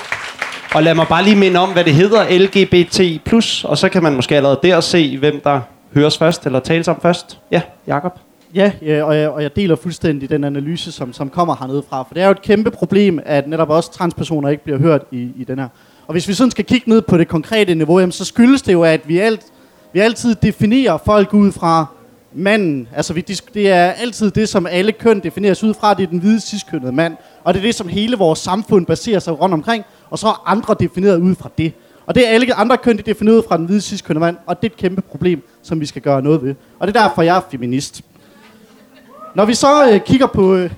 Og lad mig bare lige minde om, hvad det hedder, LGBT+, og så kan man måske allerede der se, hvem der høres først, eller tales om først. Ja, Jakob. Ja, ja og, jeg, og jeg deler fuldstændig den analyse, som, som kommer hernede fra. For det er jo et kæmpe problem, at netop også transpersoner ikke bliver hørt i, i den her. Og hvis vi sådan skal kigge ned på det konkrete niveau, jamen, så skyldes det jo, at vi, alt, vi altid definerer folk ud fra manden. Altså vi, det er altid det, som alle køn defineres ud fra. Det er den hvide ciskønnede mand. Og det er det, som hele vores samfund baserer sig rundt omkring. Og så er andre defineret ud fra det. Og det er alle andre køn, de defineret ud fra den hvide ciskønnede mand. Og det er et kæmpe problem, som vi skal gøre noget ved. Og det er derfor, jeg er feminist. Når vi så øh, kigger på øh,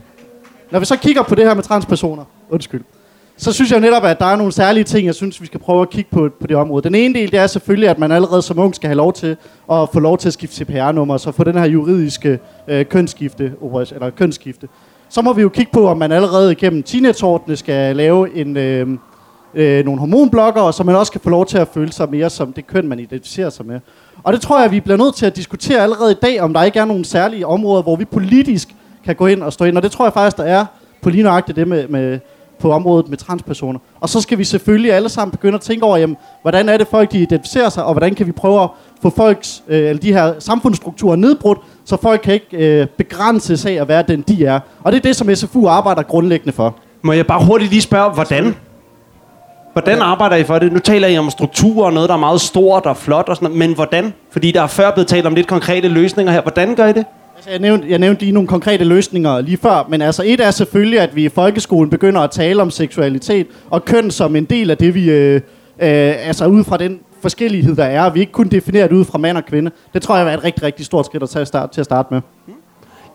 når vi så kigger på det her med transpersoner, undskyld, så synes jeg netop, at der er nogle særlige ting, jeg synes, vi skal prøve at kigge på, på det område. Den ene del, det er selvfølgelig, at man allerede som ung skal have lov til at få lov til at skifte CPR-nummer, så få den her juridiske øh, kønsskifte, eller kønsskifte. Så må vi jo kigge på, om man allerede gennem teenageårene skal lave en, øh, øh, nogle hormonblokker, så man også kan få lov til at føle sig mere som det køn, man identificerer sig med. Og det tror jeg, vi bliver nødt til at diskutere allerede i dag, om der ikke er nogle særlige områder, hvor vi politisk kan gå ind og stå ind. Og det tror jeg faktisk, der er på lige nøjagtigt det med, med, på området med transpersoner. Og så skal vi selvfølgelig alle sammen begynde at tænke over, jamen, hvordan er det folk, de identificerer sig, og hvordan kan vi prøve at få folks, øh, eller de her samfundsstrukturer nedbrudt, så folk kan ikke øh, begrænses af at være den, de er. Og det er det, som SFU arbejder grundlæggende for. Må jeg bare hurtigt lige spørge, hvordan? Hvordan arbejder I for det? Nu taler I om strukturer og noget, der er meget stort og flot og sådan noget, men hvordan? Fordi der er før blevet talt om lidt konkrete løsninger her. Hvordan gør I det? Altså, jeg, nævnte, jeg nævnte lige nogle konkrete løsninger lige før, men altså et er selvfølgelig, at vi i folkeskolen begynder at tale om seksualitet og køn som en del af det, vi... Øh, øh, altså ud fra den forskellighed, der er, og vi ikke kun definerer det ud fra mand og kvinde. Det tror jeg er et rigtig, rigtig stort skridt at tage start, til at starte med.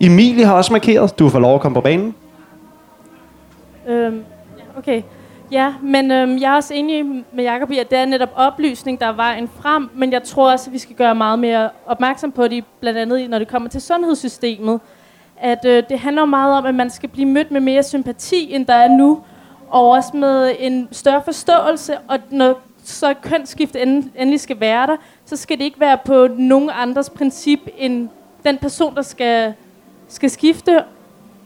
Emilie har også markeret. Du får lov at komme på banen. Øhm, okay. Ja, men øhm, jeg er også enig med Jacob i, at det er netop oplysning, der er vejen frem, men jeg tror også, at vi skal gøre meget mere opmærksom på det, blandt andet når det kommer til sundhedssystemet. At øh, det handler meget om, at man skal blive mødt med mere sympati, end der er nu, og også med en større forståelse, og når så kønsskift endelig skal være der, så skal det ikke være på nogen andres princip end den person, der skal, skal skifte,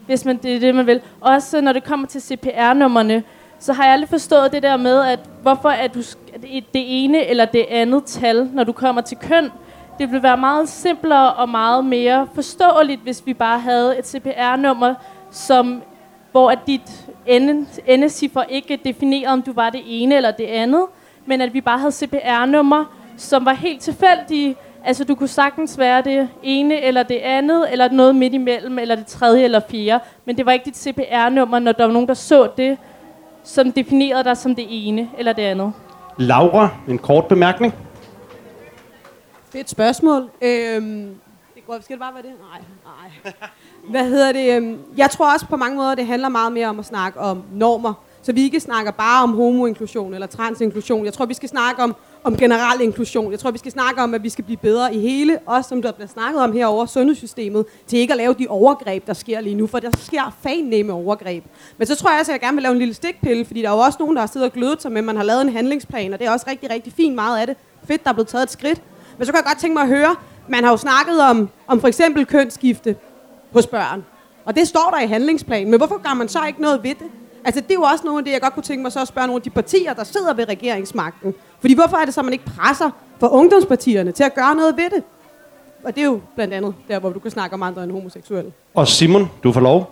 hvis man, det er det, man vil. Også når det kommer til CPR-nummerne, så har jeg aldrig forstået det der med, at hvorfor er du det ene eller det andet tal, når du kommer til køn. Det ville være meget simplere og meget mere forståeligt, hvis vi bare havde et CPR-nummer, som, hvor at dit endeciffer ikke definerer, om du var det ene eller det andet, men at vi bare havde CPR-nummer, som var helt tilfældige. Altså, du kunne sagtens være det ene eller det andet, eller noget midt imellem, eller det tredje eller fjerde. Men det var ikke dit CPR-nummer, når der var nogen, der så det, som definerede dig som det ene eller det andet. Laura, en kort bemærkning. Fedt spørgsmål. Øhm, det går, skal det bare være det? Nej, nej. Hvad hedder det? Øhm, jeg tror også på mange måder, det handler meget mere om at snakke om normer. Så vi ikke snakker bare om homoinklusion eller transinklusion. Jeg tror, vi skal snakke om, om generel inklusion. Jeg tror, vi skal snakke om, at vi skal blive bedre i hele, også som der bliver snakket om herover sundhedssystemet, til ikke at lave de overgreb, der sker lige nu, for der sker fan overgreb. Men så tror jeg også, at jeg gerne vil lave en lille stikpille, fordi der er jo også nogen, der har siddet og glødet sig med, at man har lavet en handlingsplan, og det er også rigtig, rigtig fint meget af det. Fedt, der er blevet taget et skridt. Men så kan jeg godt tænke mig at høre, man har jo snakket om, om for eksempel kønsskifte hos børn. Og det står der i handlingsplanen, men hvorfor gør man så ikke noget ved det? Altså, det er jo også nogle af det, jeg godt kunne tænke mig så at spørge nogle af de partier, der sidder ved regeringsmagten. Fordi hvorfor er det så, man ikke presser for ungdomspartierne til at gøre noget ved det? Og det er jo blandt andet der, hvor du kan snakke om andre end homoseksuelle. Og Simon, du får lov.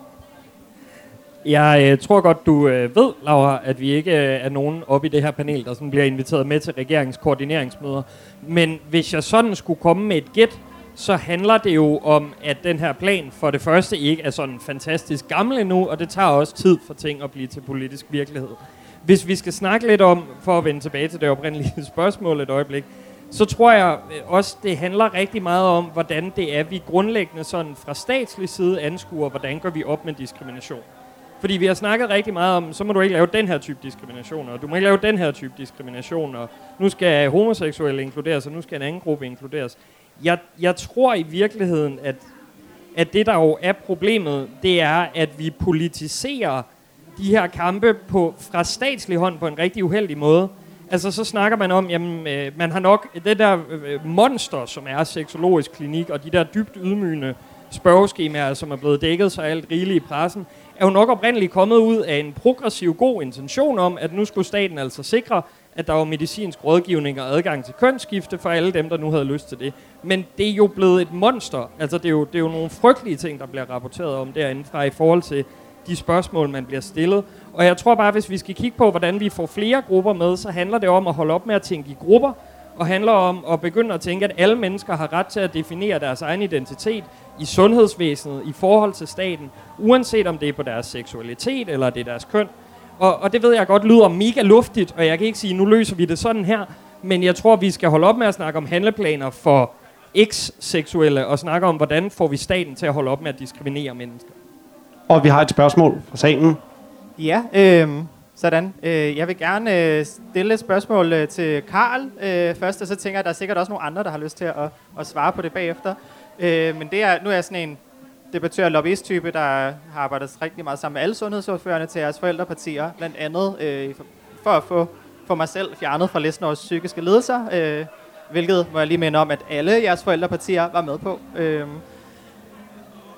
Jeg øh, tror godt, du øh, ved, Laura, at vi ikke øh, er nogen oppe i det her panel, der sådan bliver inviteret med til regeringskoordineringsmøder. Men hvis jeg sådan skulle komme med et gæt, så handler det jo om, at den her plan for det første ikke er sådan fantastisk gammel endnu, og det tager også tid for ting at blive til politisk virkelighed. Hvis vi skal snakke lidt om, for at vende tilbage til det oprindelige [LAUGHS] spørgsmål et øjeblik, så tror jeg øh, også, det handler rigtig meget om, hvordan det er, vi grundlæggende sådan fra statslig side anskuer, hvordan går vi op med diskrimination. Fordi vi har snakket rigtig meget om, så må du ikke lave den her type diskrimination, og du må ikke lave den her type diskrimination, og nu skal homoseksuelle inkluderes, og nu skal en anden gruppe inkluderes jeg, jeg tror i virkeligheden, at, at det der jo er problemet, det er, at vi politiserer de her kampe på, fra statslig hånd på en rigtig uheldig måde. Altså, så snakker man om, jamen, øh, man har nok det der øh, monster, som er seksologisk klinik, og de der dybt ydmygende spørgeskemaer, som er blevet dækket så alt rigeligt i pressen, er jo nok oprindeligt kommet ud af en progressiv god intention om, at nu skulle staten altså sikre, at der var medicinsk rådgivning og adgang til kønsskifte for alle dem, der nu havde lyst til det. Men det er jo blevet et monster. Altså, det er jo, det er jo nogle frygtelige ting, der bliver rapporteret om derindefra i forhold til de spørgsmål, man bliver stillet. Og jeg tror bare, hvis vi skal kigge på, hvordan vi får flere grupper med, så handler det om at holde op med at tænke i grupper, og handler om at begynde at tænke, at alle mennesker har ret til at definere deres egen identitet i sundhedsvæsenet, i forhold til staten, uanset om det er på deres seksualitet eller det er deres køn. Og, og det ved jeg godt lyder mega luftigt, og jeg kan ikke sige, nu løser vi det sådan her, men jeg tror, vi skal holde op med at snakke om handleplaner for eks-seksuelle, og snakke om, hvordan får vi staten til at holde op med at diskriminere mennesker. Og vi har et spørgsmål fra salen. Ja, øh, sådan. Øh, jeg vil gerne øh, stille et spørgsmål øh, til Karl øh, først, og så tænker jeg, at der er sikkert også nogle andre, der har lyst til at, at svare på det bagefter. Øh, men det er, nu er jeg sådan en debattør lobbyist-type, der har arbejdet rigtig meget sammen med alle sundhedsordførende til jeres forældrepartier, blandt andet øh, for, at få for mig selv fjernet fra listen over psykiske ledelser, øh, hvilket må jeg lige minde om, at alle jeres forældrepartier var med på. Øh,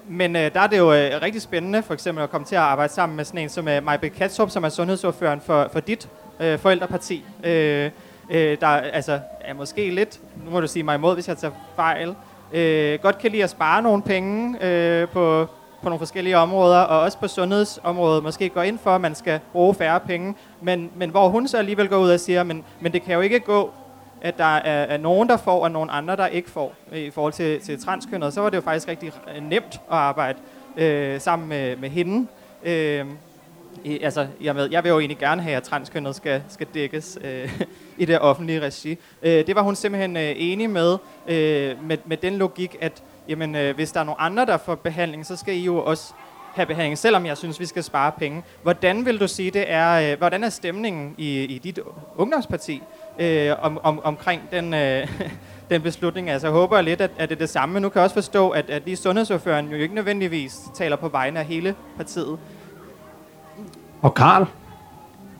men øh, der er det jo øh, rigtig spændende for eksempel at komme til at arbejde sammen med sådan en som øh, Majbrit Katsup, som er sundhedsordføreren for, for dit øh, forældreparti. Øh, øh, der altså, er måske lidt, nu må du sige mig imod, hvis jeg tager fejl, øh, godt kan lide at spare nogle penge øh, på, på nogle forskellige områder, og også på sundhedsområdet. Måske går ind for, at man skal bruge færre penge, men, men hvor hun så alligevel går ud og siger, men, men det kan jo ikke gå, at der er, er nogen, der får, og nogen andre, der ikke får øh, i forhold til, til transkønnet, så var det jo faktisk rigtig nemt at arbejde øh, sammen med, med hende. Øh, i, altså, jeg, med, jeg vil jo egentlig gerne have, at transkønnet skal, skal dækkes øh, [LAUGHS] i det offentlige regi. Øh, det var hun simpelthen øh, enig med, øh, med, med den logik, at jamen, øh, hvis der er nogle andre, der får behandling, så skal I jo også have behandling, selvom jeg synes, vi skal spare penge. Hvordan vil du sige, det er, øh, hvordan er stemningen i, i dit ungdomsparti øh, om, om, omkring den, øh, [LAUGHS] den beslutning? Altså, jeg håber lidt, at, at det er det samme. Nu kan jeg også forstå, at, at lige sundhedsordføreren jo ikke nødvendigvis taler på vegne af hele partiet. Og Karl?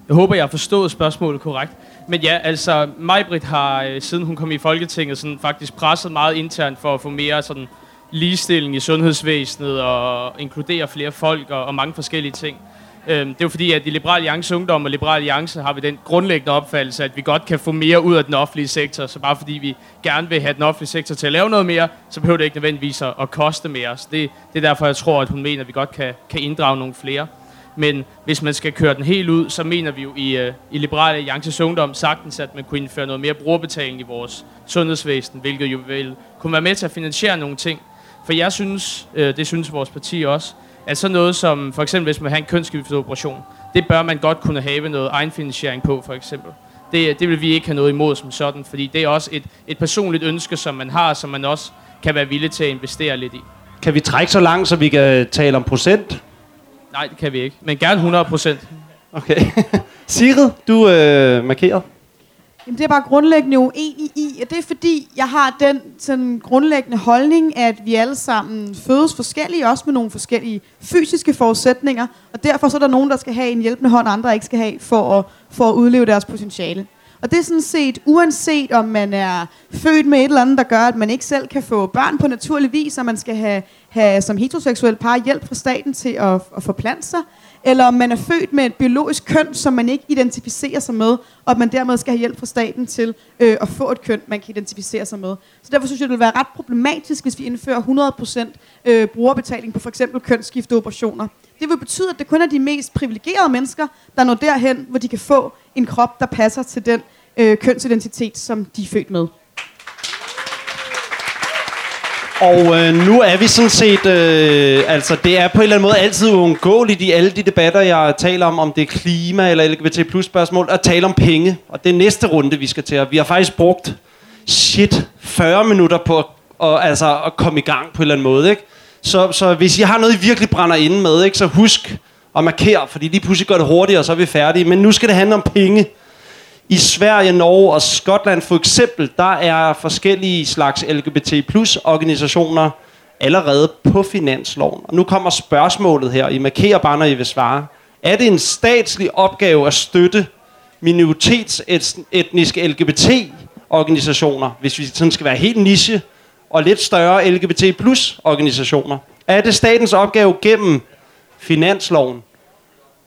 Jeg håber, jeg har forstået spørgsmålet korrekt. Men ja, altså, Majbrit har, øh, siden hun kom i Folketinget, sådan, faktisk presset meget internt for at få mere sådan, ligestilling i sundhedsvæsenet og inkludere flere folk og, og mange forskellige ting. Øhm, det er jo fordi, at i Liberal Alliance Ungdom og Liberal Alliance har vi den grundlæggende opfattelse, at vi godt kan få mere ud af den offentlige sektor. Så bare fordi vi gerne vil have den offentlige sektor til at lave noget mere, så behøver det ikke nødvendigvis at, at koste mere. Så det, det er derfor, jeg tror, at hun mener, at vi godt kan, kan inddrage nogle flere. Men hvis man skal køre den helt ud, så mener vi jo i, øh, i Liberale Alliances Ungdom sagtens, at man kunne indføre noget mere brugerbetaling i vores sundhedsvæsen, hvilket jo vil kunne være med til at finansiere nogle ting. For jeg synes, øh, det synes vores parti også, at sådan noget som, for eksempel hvis man har en kønsskifteoperation, det bør man godt kunne have noget egenfinansiering på, for eksempel. Det, det vil vi ikke have noget imod som sådan, fordi det er også et, et personligt ønske, som man har, som man også kan være villig til at investere lidt i. Kan vi trække så langt, så vi kan tale om procent? Nej, det kan vi ikke. Men gerne 100 procent. Okay. [LAUGHS] Sigrid, du øh, markerer. Jamen, det er bare grundlæggende uenig i, at det er fordi, jeg har den sådan, grundlæggende holdning, at vi alle sammen fødes forskellige, også med nogle forskellige fysiske forudsætninger, og derfor så er der nogen, der skal have en hjælpende hånd, og andre ikke skal have for at, for at udleve deres potentiale. Og det er sådan set, uanset om man er født med et eller andet, der gør, at man ikke selv kan få børn på naturlig vis, og man skal have, have som heteroseksuel par hjælp fra staten til at, at forplante sig, eller om man er født med et biologisk køn, som man ikke identificerer sig med, og at man dermed skal have hjælp fra staten til øh, at få et køn, man kan identificere sig med. Så derfor synes jeg, det vil være ret problematisk, hvis vi indfører 100% øh, brugerbetaling på for eksempel kønsskifteoperationer. Det vil betyde, at det kun er de mest privilegerede mennesker, der når derhen, hvor de kan få en krop, der passer til den øh, kønsidentitet, som de er født med. Og øh, nu er vi sådan set, øh, altså det er på en eller anden måde altid uundgåeligt i alle de debatter, jeg taler om, om det er klima eller LGBT plus spørgsmål, at tale om penge. Og det er næste runde, vi skal til. Og vi har faktisk brugt shit 40 minutter på at, og, altså, at komme i gang på en eller anden måde. Ikke? Så, så hvis I har noget, I virkelig brænder inde med, ikke, så husk at markere, fordi lige pludselig gør det hurtigere, og så er vi færdige. Men nu skal det handle om penge. I Sverige, Norge og Skotland for eksempel, der er forskellige slags LGBT plus organisationer allerede på finansloven. Og nu kommer spørgsmålet her. I markerer bare, når I vil svare. Er det en statslig opgave at støtte minoritetsetniske LGBT-organisationer, hvis vi sådan skal være helt niche, og lidt større LGBT plus organisationer? Er det statens opgave gennem finansloven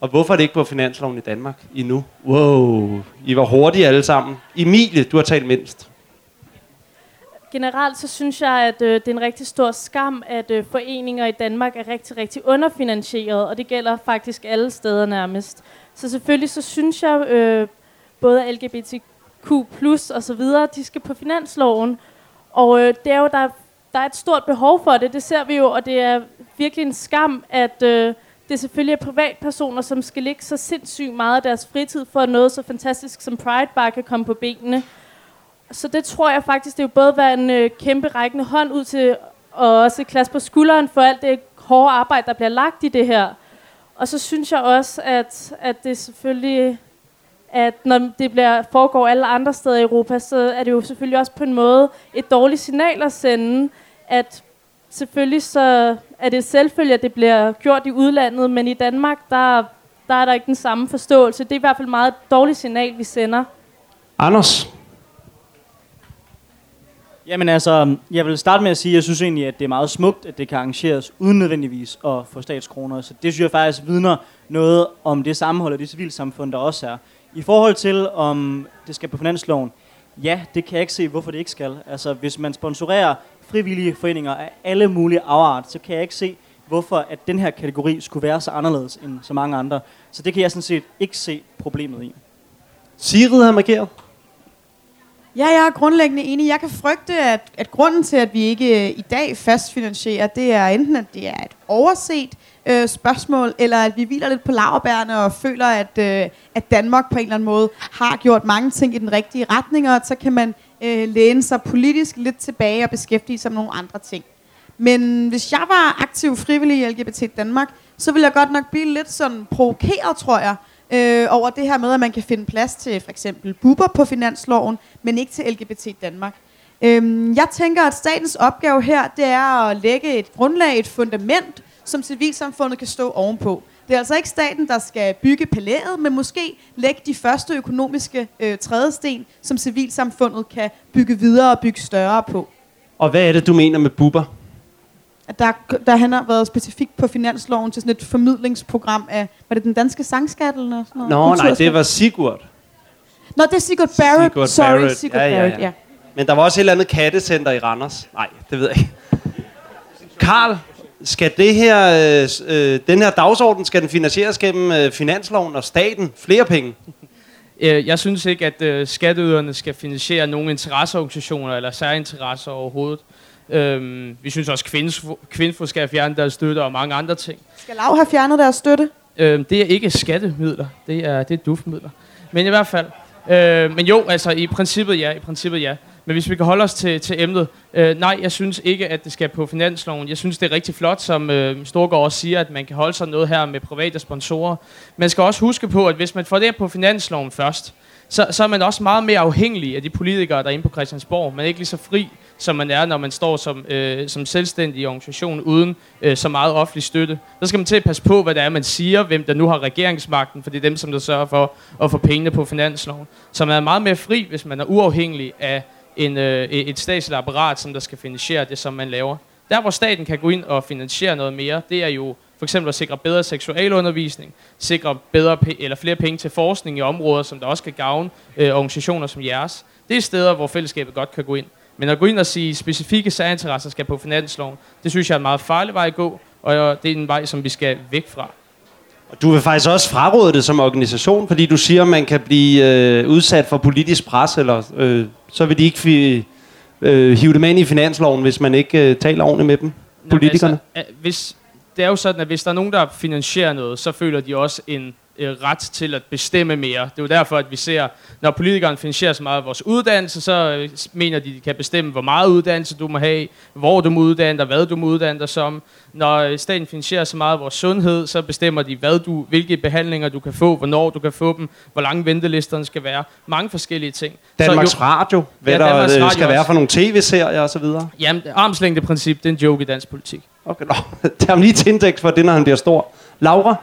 og hvorfor er det ikke på finansloven i Danmark endnu? Wow, I var hurtige alle sammen. Emilie, du har talt mindst. Generelt så synes jeg, at øh, det er en rigtig stor skam, at øh, foreninger i Danmark er rigtig, rigtig underfinansieret, og det gælder faktisk alle steder nærmest. Så selvfølgelig så synes jeg, øh, både LGBTQ plus og så videre, de skal på finansloven. Og øh, det er jo, der, der er et stort behov for det, det ser vi jo, og det er virkelig en skam, at... Øh, det er selvfølgelig privatpersoner, som skal lægge så sindssygt meget af deres fritid for at noget så fantastisk som Pride bare kan komme på benene. Så det tror jeg faktisk, det vil både være en øh, kæmpe rækkende hånd ud til, og også klasse på skulderen for alt det hårde arbejde, der bliver lagt i det her. Og så synes jeg også, at, at det selvfølgelig, at når det bliver, foregår alle andre steder i Europa, så er det jo selvfølgelig også på en måde et dårligt signal at sende, at selvfølgelig så er det selvfølgelig, at det bliver gjort i udlandet, men i Danmark, der, der er der ikke den samme forståelse. Det er i hvert fald meget et dårligt signal, vi sender. Anders? Jamen altså, jeg vil starte med at sige, at jeg synes egentlig, at det er meget smukt, at det kan arrangeres uden nødvendigvis at få statskroner. Så det synes jeg faktisk vidner noget om det sammenhold og det civilsamfund, der også er. I forhold til, om det skal på finansloven, ja, det kan jeg ikke se, hvorfor det ikke skal. Altså, hvis man sponsorerer frivillige foreninger af alle mulige afart, så kan jeg ikke se, hvorfor at den her kategori skulle være så anderledes end så mange andre. Så det kan jeg sådan set ikke se problemet i. Sigrid har markeret. Ja, jeg er grundlæggende enig. Jeg kan frygte, at, at grunden til, at vi ikke øh, i dag fastfinansierer, det er enten, at det er et overset øh, spørgsmål, eller at vi hviler lidt på laverbærene og føler, at, øh, at Danmark på en eller anden måde har gjort mange ting i den rigtige retning, og så kan man øh, læne sig politisk lidt tilbage og beskæftige sig med nogle andre ting. Men hvis jeg var aktiv frivillig i LGBT Danmark, så ville jeg godt nok blive lidt sådan provokeret, tror jeg, øh, over det her med, at man kan finde plads til for eksempel buber på finansloven, men ikke til LGBT Danmark. Øhm, jeg tænker, at statens opgave her, det er at lægge et grundlag, et fundament, som civilsamfundet kan stå ovenpå. Det er altså ikke staten, der skal bygge palæet, men måske lægge de første økonomiske øh, trædesten, som civilsamfundet kan bygge videre og bygge større på. Og hvad er det, du mener med buber? At der, der han har været specifikt på finansloven til sådan et formidlingsprogram af, var det den danske sangskat eller sådan noget? Nå, nej, det var Sigurd. Nå, det er Sigurd Barrett. Sigurd Sorry, Barrett. Sigurd Ja, ja, Barrett, ja. ja. Men der var også et eller andet kattecenter i Randers. Nej, det ved jeg ikke. Karl, skal det her, øh, øh, den her dagsorden, skal den finansieres gennem øh, finansloven og staten? Flere penge? [LAUGHS] Øh, Jeg synes ikke, at øh, skatteyderne skal finansiere nogen interesseorganisationer eller særinteresser overhovedet. Øhm, vi synes også, at Kvinfo skal fjerne deres støtte og mange andre ting. Skal Lav have fjernet deres støtte? Øhm, det er ikke skattemidler, det er, det er duftmidler. Men i hvert fald. Øh, men jo, altså i princippet ja, i princippet ja. Men hvis vi kan holde os til, til emnet. Øh, nej, jeg synes ikke, at det skal på finansloven. Jeg synes, det er rigtig flot, som øh, Storgård også siger, at man kan holde sig noget her med private sponsorer. Man skal også huske på, at hvis man får det på finansloven først, så, så er man også meget mere afhængig af de politikere, der er inde på Christiansborg. Man er ikke lige så fri, som man er, når man står som, øh, som selvstændig organisation uden øh, så meget offentlig støtte. Så skal man til at passe på, hvad det er, man siger, hvem der nu har regeringsmagten, for det er dem, som der sørger for at få pengene på finansloven. Så man er meget mere fri, hvis man er uafhængig af en, øh, et statsligt apparat, som der skal finansiere det, som man laver. Der, hvor staten kan gå ind og finansiere noget mere, det er jo for eksempel at sikre bedre seksualundervisning, sikre bedre eller flere penge til forskning i områder, som der også kan gavne øh, organisationer som jeres. Det er steder, hvor fællesskabet godt kan gå ind. Men at gå ind og sige, at specifikke særinteresser skal på finansloven, det synes jeg er en meget farlig vej at gå, og det er en vej, som vi skal væk fra. Du vil faktisk også fraråde det som organisation, fordi du siger, at man kan blive øh, udsat for politisk pres, eller øh, så vil de ikke øh, hive dem ind i finansloven, hvis man ikke øh, taler ordentligt med dem, Nå, politikerne. Altså, øh, hvis, det er jo sådan, at hvis der er nogen, der finansierer noget, så føler de også en øh, ret til at bestemme mere. Det er jo derfor, at vi ser, når politikerne finansierer så meget af vores uddannelse, så øh, mener de, de kan bestemme, hvor meget uddannelse du må have, hvor du må uddanne dig, hvad du må uddanne dig som. Når øh, staten finansierer så meget af vores sundhed, så bestemmer de, hvad du, hvilke behandlinger du kan få, hvornår du kan få dem, hvor lange ventelisterne skal være. Mange forskellige ting. Danmarks så, Radio, hvad Ja, der Danmarks øh, Radio skal være også. for nogle tv-serier og så videre. Jamen, armslængdeprincip, det er en joke i dansk politik. Okay, nå. [LAUGHS] Tag ham lige til indeks for det, når han bliver stor. Laura?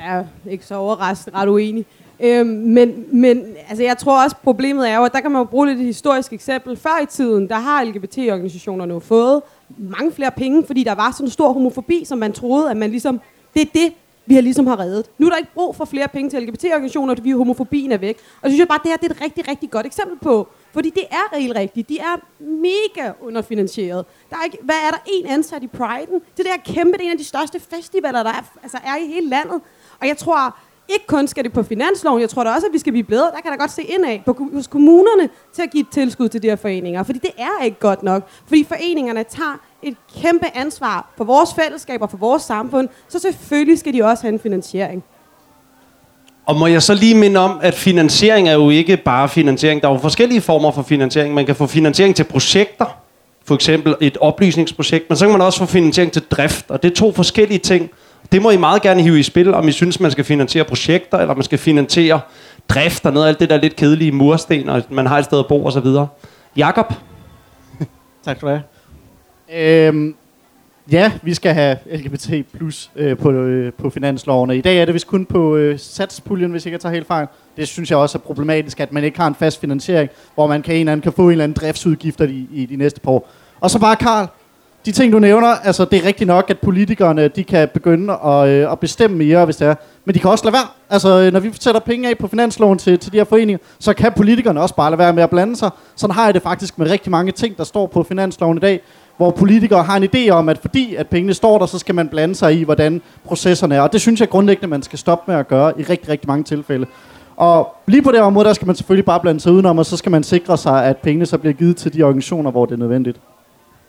Er ikke så overraskende ret uenig. Øhm, men, men altså, jeg tror også, problemet er jo, at der kan man jo bruge lidt et historisk eksempel. Før i tiden, der har LGBT-organisationerne jo fået mange flere penge, fordi der var sådan en stor homofobi, som man troede, at man ligesom, det er det, vi har ligesom har reddet. Nu er der ikke brug for flere penge til LGBT-organisationer, fordi homofobien er væk. Og så synes jeg bare, at det her det er et rigtig, rigtig godt eksempel på. Fordi det er reelt rigtigt. De er mega underfinansieret. Der er ikke, hvad er der en ansat i Pride'en? Det der kæmpe, det er en af de største festivaler, der er, altså er i hele landet. Og jeg tror, ikke kun skal det på finansloven, jeg tror da også, at vi skal blive bedre. Der kan der godt se ind af på, hos kommunerne til at give et tilskud til de her foreninger. Fordi det er ikke godt nok. Fordi foreningerne tager et kæmpe ansvar for vores fællesskab og for vores samfund. Så selvfølgelig skal de også have en finansiering. Og må jeg så lige minde om, at finansiering er jo ikke bare finansiering. Der er jo forskellige former for finansiering. Man kan få finansiering til projekter, for eksempel et oplysningsprojekt, men så kan man også få finansiering til drift, og det er to forskellige ting. Det må I meget gerne hive i spil, om I synes, man skal finansiere projekter, eller man skal finansiere drift og noget af alt det der lidt kedelige mursten, og man har et sted at bo osv. Jakob? [LAUGHS] Tak skal du have. Øhm, Ja, vi skal have LGBT plus øh, på, øh, på finanslovene. I dag er det vist kun på øh, satspuljen, hvis jeg ikke tager helt fejl. Det synes jeg også er problematisk, at man ikke har en fast finansiering, hvor man kan, en eller anden, kan få en eller anden driftsudgifter i, i de næste par år. Og så bare, Karl, de ting, du nævner, altså det er rigtigt nok, at politikerne de kan begynde at, øh, at bestemme mere, hvis det er. Men de kan også lade være. Altså, øh, når vi sætter penge af på finansloven til, til de her foreninger, så kan politikerne også bare lade være med at blande sig. Sådan har jeg det faktisk med rigtig mange ting, der står på finansloven i dag, hvor politikere har en idé om, at fordi at pengene står der, så skal man blande sig i, hvordan processerne er. Og det synes jeg grundlæggende, man skal stoppe med at gøre i rigtig, rigtig mange tilfælde. Og lige på det område, der skal man selvfølgelig bare blande sig udenom, og så skal man sikre sig, at pengene så bliver givet til de organisationer, hvor det er nødvendigt.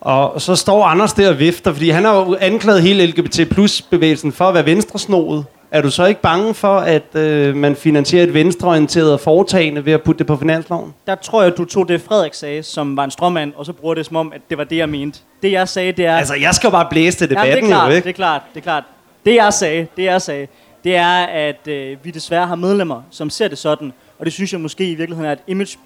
Og så står Anders der og vifter, fordi han har jo anklaget hele LGBT plus bevægelsen for at være venstresnoet. Er du så ikke bange for, at øh, man finansierer et venstreorienteret foretagende ved at putte det på finansloven? Der tror jeg, du tog det, Frederik sagde, som var en stråmand, og så bruger det som om, at det var det, jeg mente. Det, jeg sagde, det er... Altså, jeg skal jo bare blæse til debatten, ja, det er klart, jo, ikke? det er klart, det er klart. Det, jeg sagde, det, jeg sagde, det er, at øh, vi desværre har medlemmer, som ser det sådan, og det synes jeg måske i virkeligheden er et image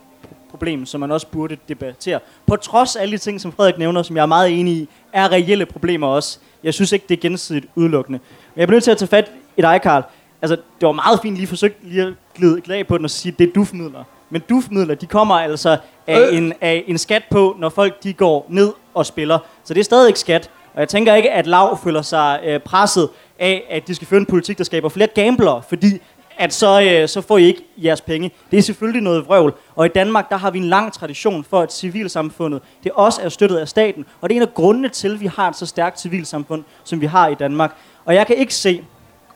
problem, som man også burde debattere. På trods af alle de ting, som Frederik nævner, som jeg er meget enig i, er reelle problemer også. Jeg synes ikke, det er gensidigt udelukkende. Men jeg bliver nødt til at tage fat i dig, Karl. Altså, det var meget fint lige forsøgt lige at glide glad på den og sige, det er dufmidler. Men dufmidler, de kommer altså af, øh. en, af en skat på, når folk de går ned og spiller. Så det er stadig ikke skat. Og jeg tænker ikke, at Lav føler sig øh, presset af, at de skal føre en politik, der skaber flere gamblere, fordi at så, øh, så får I ikke jeres penge. Det er selvfølgelig noget vrøvl. Og i Danmark, der har vi en lang tradition for, at civilsamfundet, det også er støttet af staten. Og det er en af grundene til, at vi har et så stærkt civilsamfund, som vi har i Danmark. Og jeg kan ikke se,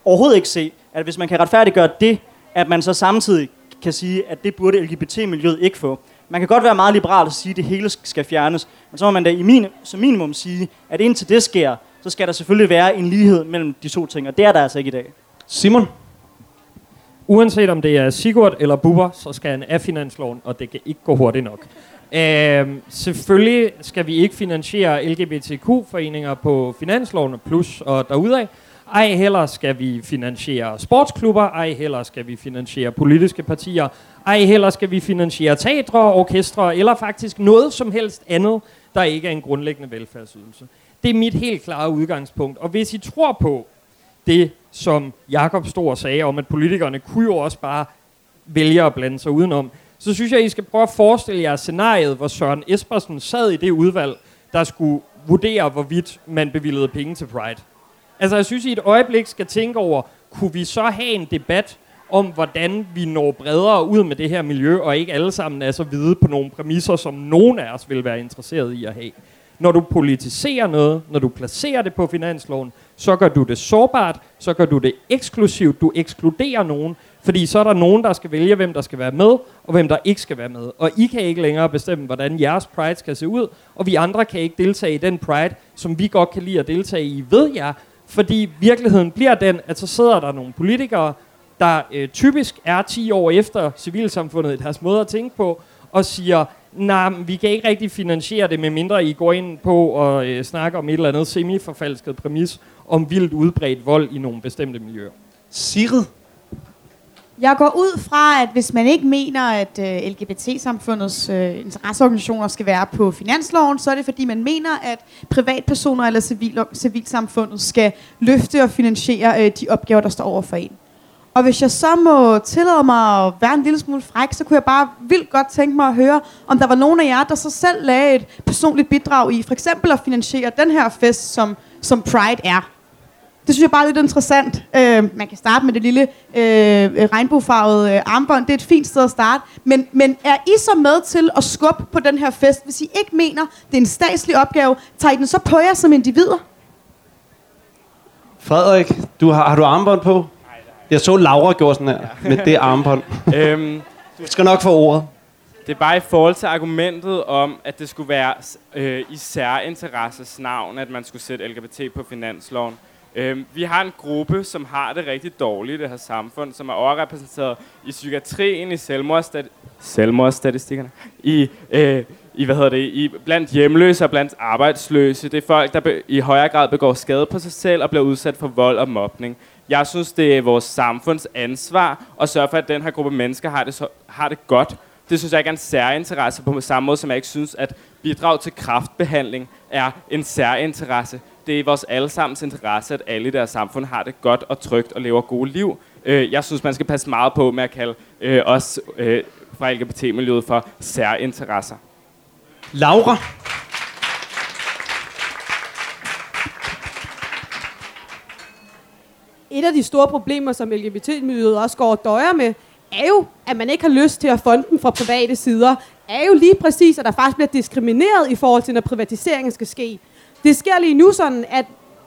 overhovedet ikke se, at hvis man kan retfærdiggøre det, at man så samtidig kan sige, at det burde LGBT-miljøet ikke få. Man kan godt være meget liberal og sige, at det hele skal fjernes, men så må man da i min, som minimum sige, at indtil det sker, så skal der selvfølgelig være en lighed mellem de to ting, og det er der altså ikke i dag. Simon? Uanset om det er Sigurd eller Bubber, så skal han af finansloven, og det kan ikke gå hurtigt nok. Øhm, selvfølgelig skal vi ikke finansiere LGBTQ-foreninger på finansloven plus og derudaf. Ej heller skal vi finansiere sportsklubber, ej heller skal vi finansiere politiske partier, ej heller skal vi finansiere teatre, orkestre eller faktisk noget som helst andet, der ikke er en grundlæggende velfærdsydelse. Det er mit helt klare udgangspunkt. Og hvis I tror på det, som Jakob Stor sagde om, at politikerne kunne jo også bare vælge at blande sig udenom, så synes jeg, I skal prøve at forestille jer scenariet, hvor Søren Espersen sad i det udvalg, der skulle vurdere, hvorvidt man bevilgede penge til Pride. Altså, jeg synes, I et øjeblik skal tænke over, kunne vi så have en debat om, hvordan vi når bredere ud med det her miljø, og ikke alle sammen er så hvide på nogle præmisser, som nogen af os vil være interesseret i at have. Når du politiserer noget, når du placerer det på finansloven, så gør du det sårbart, så gør du det eksklusivt, du ekskluderer nogen, fordi så er der nogen, der skal vælge, hvem der skal være med, og hvem der ikke skal være med. Og I kan ikke længere bestemme, hvordan jeres pride skal se ud, og vi andre kan ikke deltage i den pride, som vi godt kan lide at deltage i ved jer, fordi virkeligheden bliver den, at så sidder der nogle politikere, der øh, typisk er 10 år efter civilsamfundet i deres måde at tænke på, og siger, nej, nah, vi kan ikke rigtig finansiere det, med mindre I går ind på og øh, snakker om et eller andet semi-forfalsket præmis om vildt udbredt vold i nogle bestemte miljøer. Sigrid? Jeg går ud fra, at hvis man ikke mener, at uh, LGBT-samfundets uh, interesseorganisationer skal være på finansloven, så er det fordi, man mener, at privatpersoner eller civil, civilsamfundet skal løfte og finansiere uh, de opgaver, der står over for en. Og hvis jeg så må tillade mig at være en lille smule fræk, så kunne jeg bare vildt godt tænke mig at høre, om der var nogen af jer, der så selv lagde et personligt bidrag i, for eksempel at finansiere den her fest, som, som Pride er. Det synes jeg bare er lidt interessant. Øh, man kan starte med det lille øh, regnbuefarvede øh, armbånd. Det er et fint sted at starte. Men, men er I så med til at skubbe på den her fest? Hvis I ikke mener, det er en statslig opgave, tager I den så på jer som individer? Frederik, du har, har du armbånd på? Jeg så Laura gjorde sådan her, med det armbånd. [LAUGHS] øhm, du skal nok få ordet. Det er bare i forhold til argumentet om, at det skulle være øh, i særinteresses navn, at man skulle sætte LGBT på finansloven. Øhm, vi har en gruppe, som har det rigtig dårligt i det her samfund, som er overrepræsenteret i psykiatrien, i selvmordsstati- selvmordsstatistikkerne, i, øh, i, hvad hedder det, i blandt hjemløse og blandt arbejdsløse. Det er folk, der be- i højere grad begår skade på sig selv og bliver udsat for vold og mobning. Jeg synes, det er vores samfunds ansvar at sørge for, at den her gruppe mennesker har det, så, har det godt. Det synes jeg ikke er en særinteresse på samme måde, som jeg ikke synes, at bidrag til kraftbehandling er en særinteresse det er i vores allesammens interesse, at alle i deres samfund har det godt og trygt og lever gode liv. Øh, jeg synes, man skal passe meget på med at kalde øh, os øh, fra LGBT-miljøet for særinteresser. Laura? Et af de store problemer, som LGBT-miljøet også går og døjer med, er jo, at man ikke har lyst til at fonde den fra private sider, er jo lige præcis, at der faktisk bliver diskrimineret i forhold til, når privatiseringen skal ske. Det sker lige nu sådan, at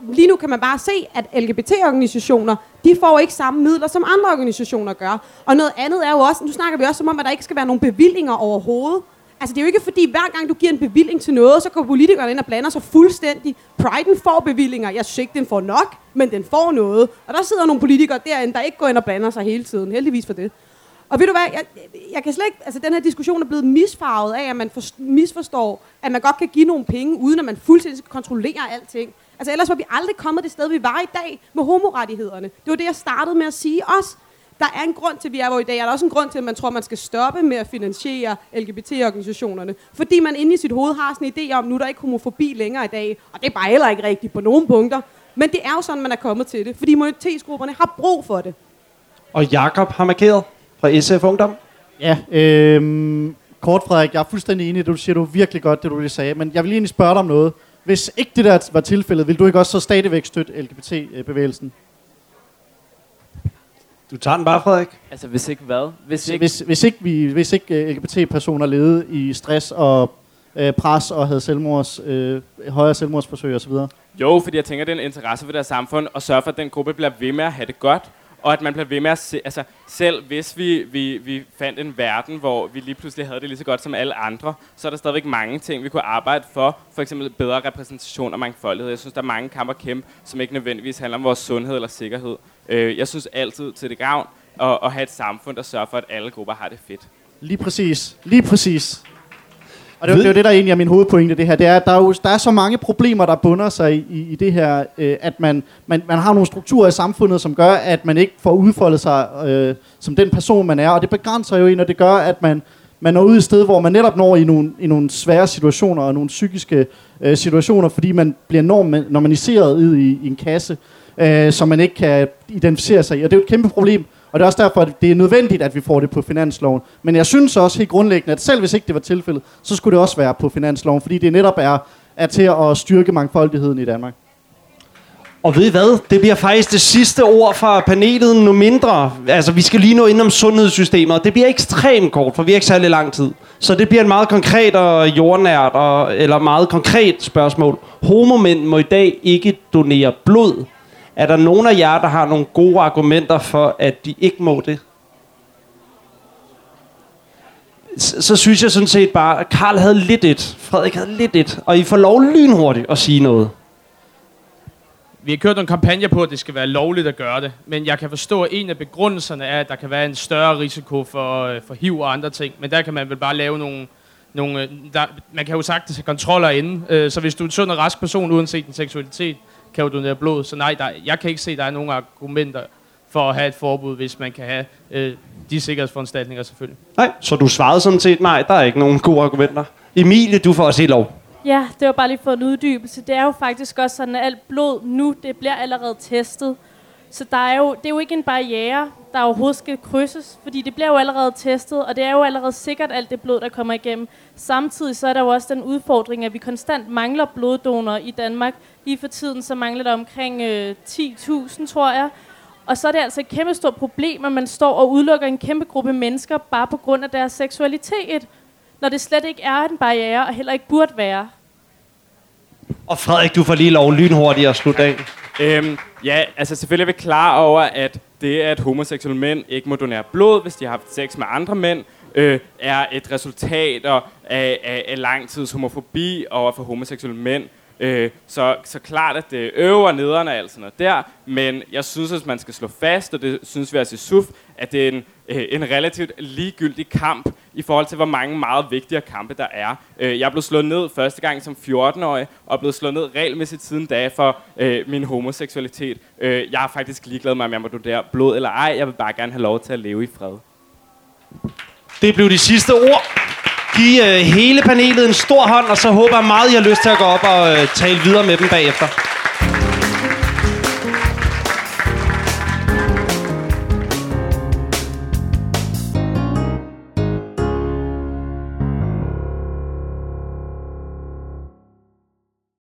lige nu kan man bare se, at LGBT-organisationer, de får ikke samme midler, som andre organisationer gør. Og noget andet er jo også, nu snakker vi også som om, at der ikke skal være nogen bevillinger overhovedet. Altså det er jo ikke fordi, hver gang du giver en bevilling til noget, så går politikerne ind og blander sig fuldstændig. Priden får bevillinger. Jeg synes ikke, den får nok, men den får noget. Og der sidder nogle politikere derinde, der ikke går ind og blander sig hele tiden. Heldigvis for det. Og ved du hvad, jeg, jeg kan slet ikke, altså den her diskussion er blevet misfarvet af, at man for, misforstår, at man godt kan give nogle penge, uden at man fuldstændig skal kontrollere alting. Altså ellers var vi aldrig kommet det sted, vi var i dag med homorettighederne. Det var det, jeg startede med at sige også. Der er en grund til, at vi er hvor i dag. Er der også en grund til, at man tror, at man skal stoppe med at finansiere LGBT-organisationerne. Fordi man inde i sit hoved har sådan en idé om, nu er der ikke homofobi længere i dag. Og det er bare heller ikke rigtigt på nogen punkter. Men det er jo sådan, man er kommet til det. Fordi minoritetsgrupperne har brug for det. Og Jakob har markeret fra SF Ungdom. Ja, øh, kort Frederik, jeg er fuldstændig enig i det, du siger, du er virkelig godt, det du lige sagde. Men jeg vil lige egentlig spørge dig om noget. Hvis ikke det der var tilfældet, vil du ikke også så stadigvæk støtte LGBT-bevægelsen? Du tager den bare, Frederik. Altså, hvis ikke hvad? Hvis ikke, hvis, hvis ikke, vi, hvis ikke øh, LGBT-personer levede i stress og øh, pres og havde selvmords, øh, højere selvmordsforsøg osv.? Jo, fordi jeg tænker, det er en interesse for deres samfund at sørge for, at den gruppe bliver ved med at have det godt og at man bliver ved med at se, altså selv hvis vi, vi, vi fandt en verden, hvor vi lige pludselig havde det lige så godt som alle andre, så er der stadigvæk mange ting, vi kunne arbejde for. For eksempel bedre repræsentation og mangfoldighed. Jeg synes, der er mange kamper kæmpe, som ikke nødvendigvis handler om vores sundhed eller sikkerhed. Øh, jeg synes altid til det gavn at, at have et samfund, der sørger for, at alle grupper har det fedt. Lige præcis. Lige præcis. Og det, det er jo det, der egentlig er min hovedpointe, det her. Det er, at der er, jo, der er så mange problemer, der bunder sig i, i det her, øh, at man, man, man har nogle strukturer i samfundet, som gør, at man ikke får udfoldet sig øh, som den person, man er. Og det begrænser jo en, og det gør, at man, man når ud i et sted, hvor man netop når i nogle, i nogle svære situationer og nogle psykiske øh, situationer, fordi man bliver norm, normaliseret i, i en kasse, øh, som man ikke kan identificere sig i. Og det er jo et kæmpe problem, og det er også derfor, at det er nødvendigt, at vi får det på finansloven. Men jeg synes også helt grundlæggende, at selv hvis ikke det var tilfældet, så skulle det også være på finansloven, fordi det netop er, er til at styrke mangfoldigheden i Danmark. Og ved I hvad? Det bliver faktisk det sidste ord fra panelet nu mindre. Altså, vi skal lige nå ind om sundhedssystemet, og det bliver ekstremt kort, for vi har ikke særlig lang tid. Så det bliver en meget konkret og jordnært, og, eller meget konkret spørgsmål. Homomænd må i dag ikke donere blod. Er der nogen af jer, der har nogle gode argumenter for, at de ikke må det? Så, så synes jeg sådan set bare, at Karl havde lidt et, Frederik havde lidt et, og I får lov lynhurtigt at sige noget. Vi har kørt en kampagne på, at det skal være lovligt at gøre det, men jeg kan forstå, at en af begrundelserne er, at der kan være en større risiko for, øh, for HIV og andre ting, men der kan man vel bare lave nogle, nogle øh, der, man kan jo sagtens have kontroller inde, øh, så hvis du er en sund og rask person, uanset din seksualitet, kan jo donere blod. Så nej, der, jeg kan ikke se, at der er nogen argumenter for at have et forbud, hvis man kan have øh, de sikkerhedsforanstaltninger selvfølgelig. Nej, så du svarede sådan set, nej, der er ikke nogen gode argumenter. Emilie, du får også helt lov. Ja, det var bare lige for en uddybelse. Det er jo faktisk også sådan, at alt blod nu, det bliver allerede testet. Så der er jo, det er jo ikke en barriere, der overhovedet skal krydses, fordi det bliver jo allerede testet, og det er jo allerede sikkert alt det blod, der kommer igennem. Samtidig så er der jo også den udfordring, at vi konstant mangler bloddonorer i Danmark. Lige for tiden så mangler der omkring øh, 10.000, tror jeg. Og så er det altså et kæmpe stort problem, at man står og udelukker en kæmpe gruppe mennesker bare på grund af deres seksualitet, når det slet ikke er en barriere, og heller ikke burde være. Og Frederik, du får lige lov lynhurtigt at slutte af. Øhm, ja, altså selvfølgelig er vi klar over, at det, at homoseksuelle mænd ikke må donere blod, hvis de har haft sex med andre mænd, øh, er et resultat af, af, af lang tids homofobi over for homoseksuelle mænd. Øh, så, så klart, at det øver og nederen alt sådan noget der, men jeg synes, at man skal slå fast, og det synes vi altså i SUF, at det er en, øh, en relativt ligegyldig kamp i forhold til, hvor mange meget vigtige kampe der er. Øh, jeg blev slået ned første gang som 14-årig, og blev slået ned regelmæssigt siden da for øh, min homoseksualitet. Øh, jeg er faktisk ligeglad med, om jeg må donere blod eller ej. Jeg vil bare gerne have lov til at leve i fred. Det blev de sidste ord. Giv øh, hele panelet en stor hånd, og så håber jeg meget, I har lyst til at gå op og øh, tale videre med dem bagefter.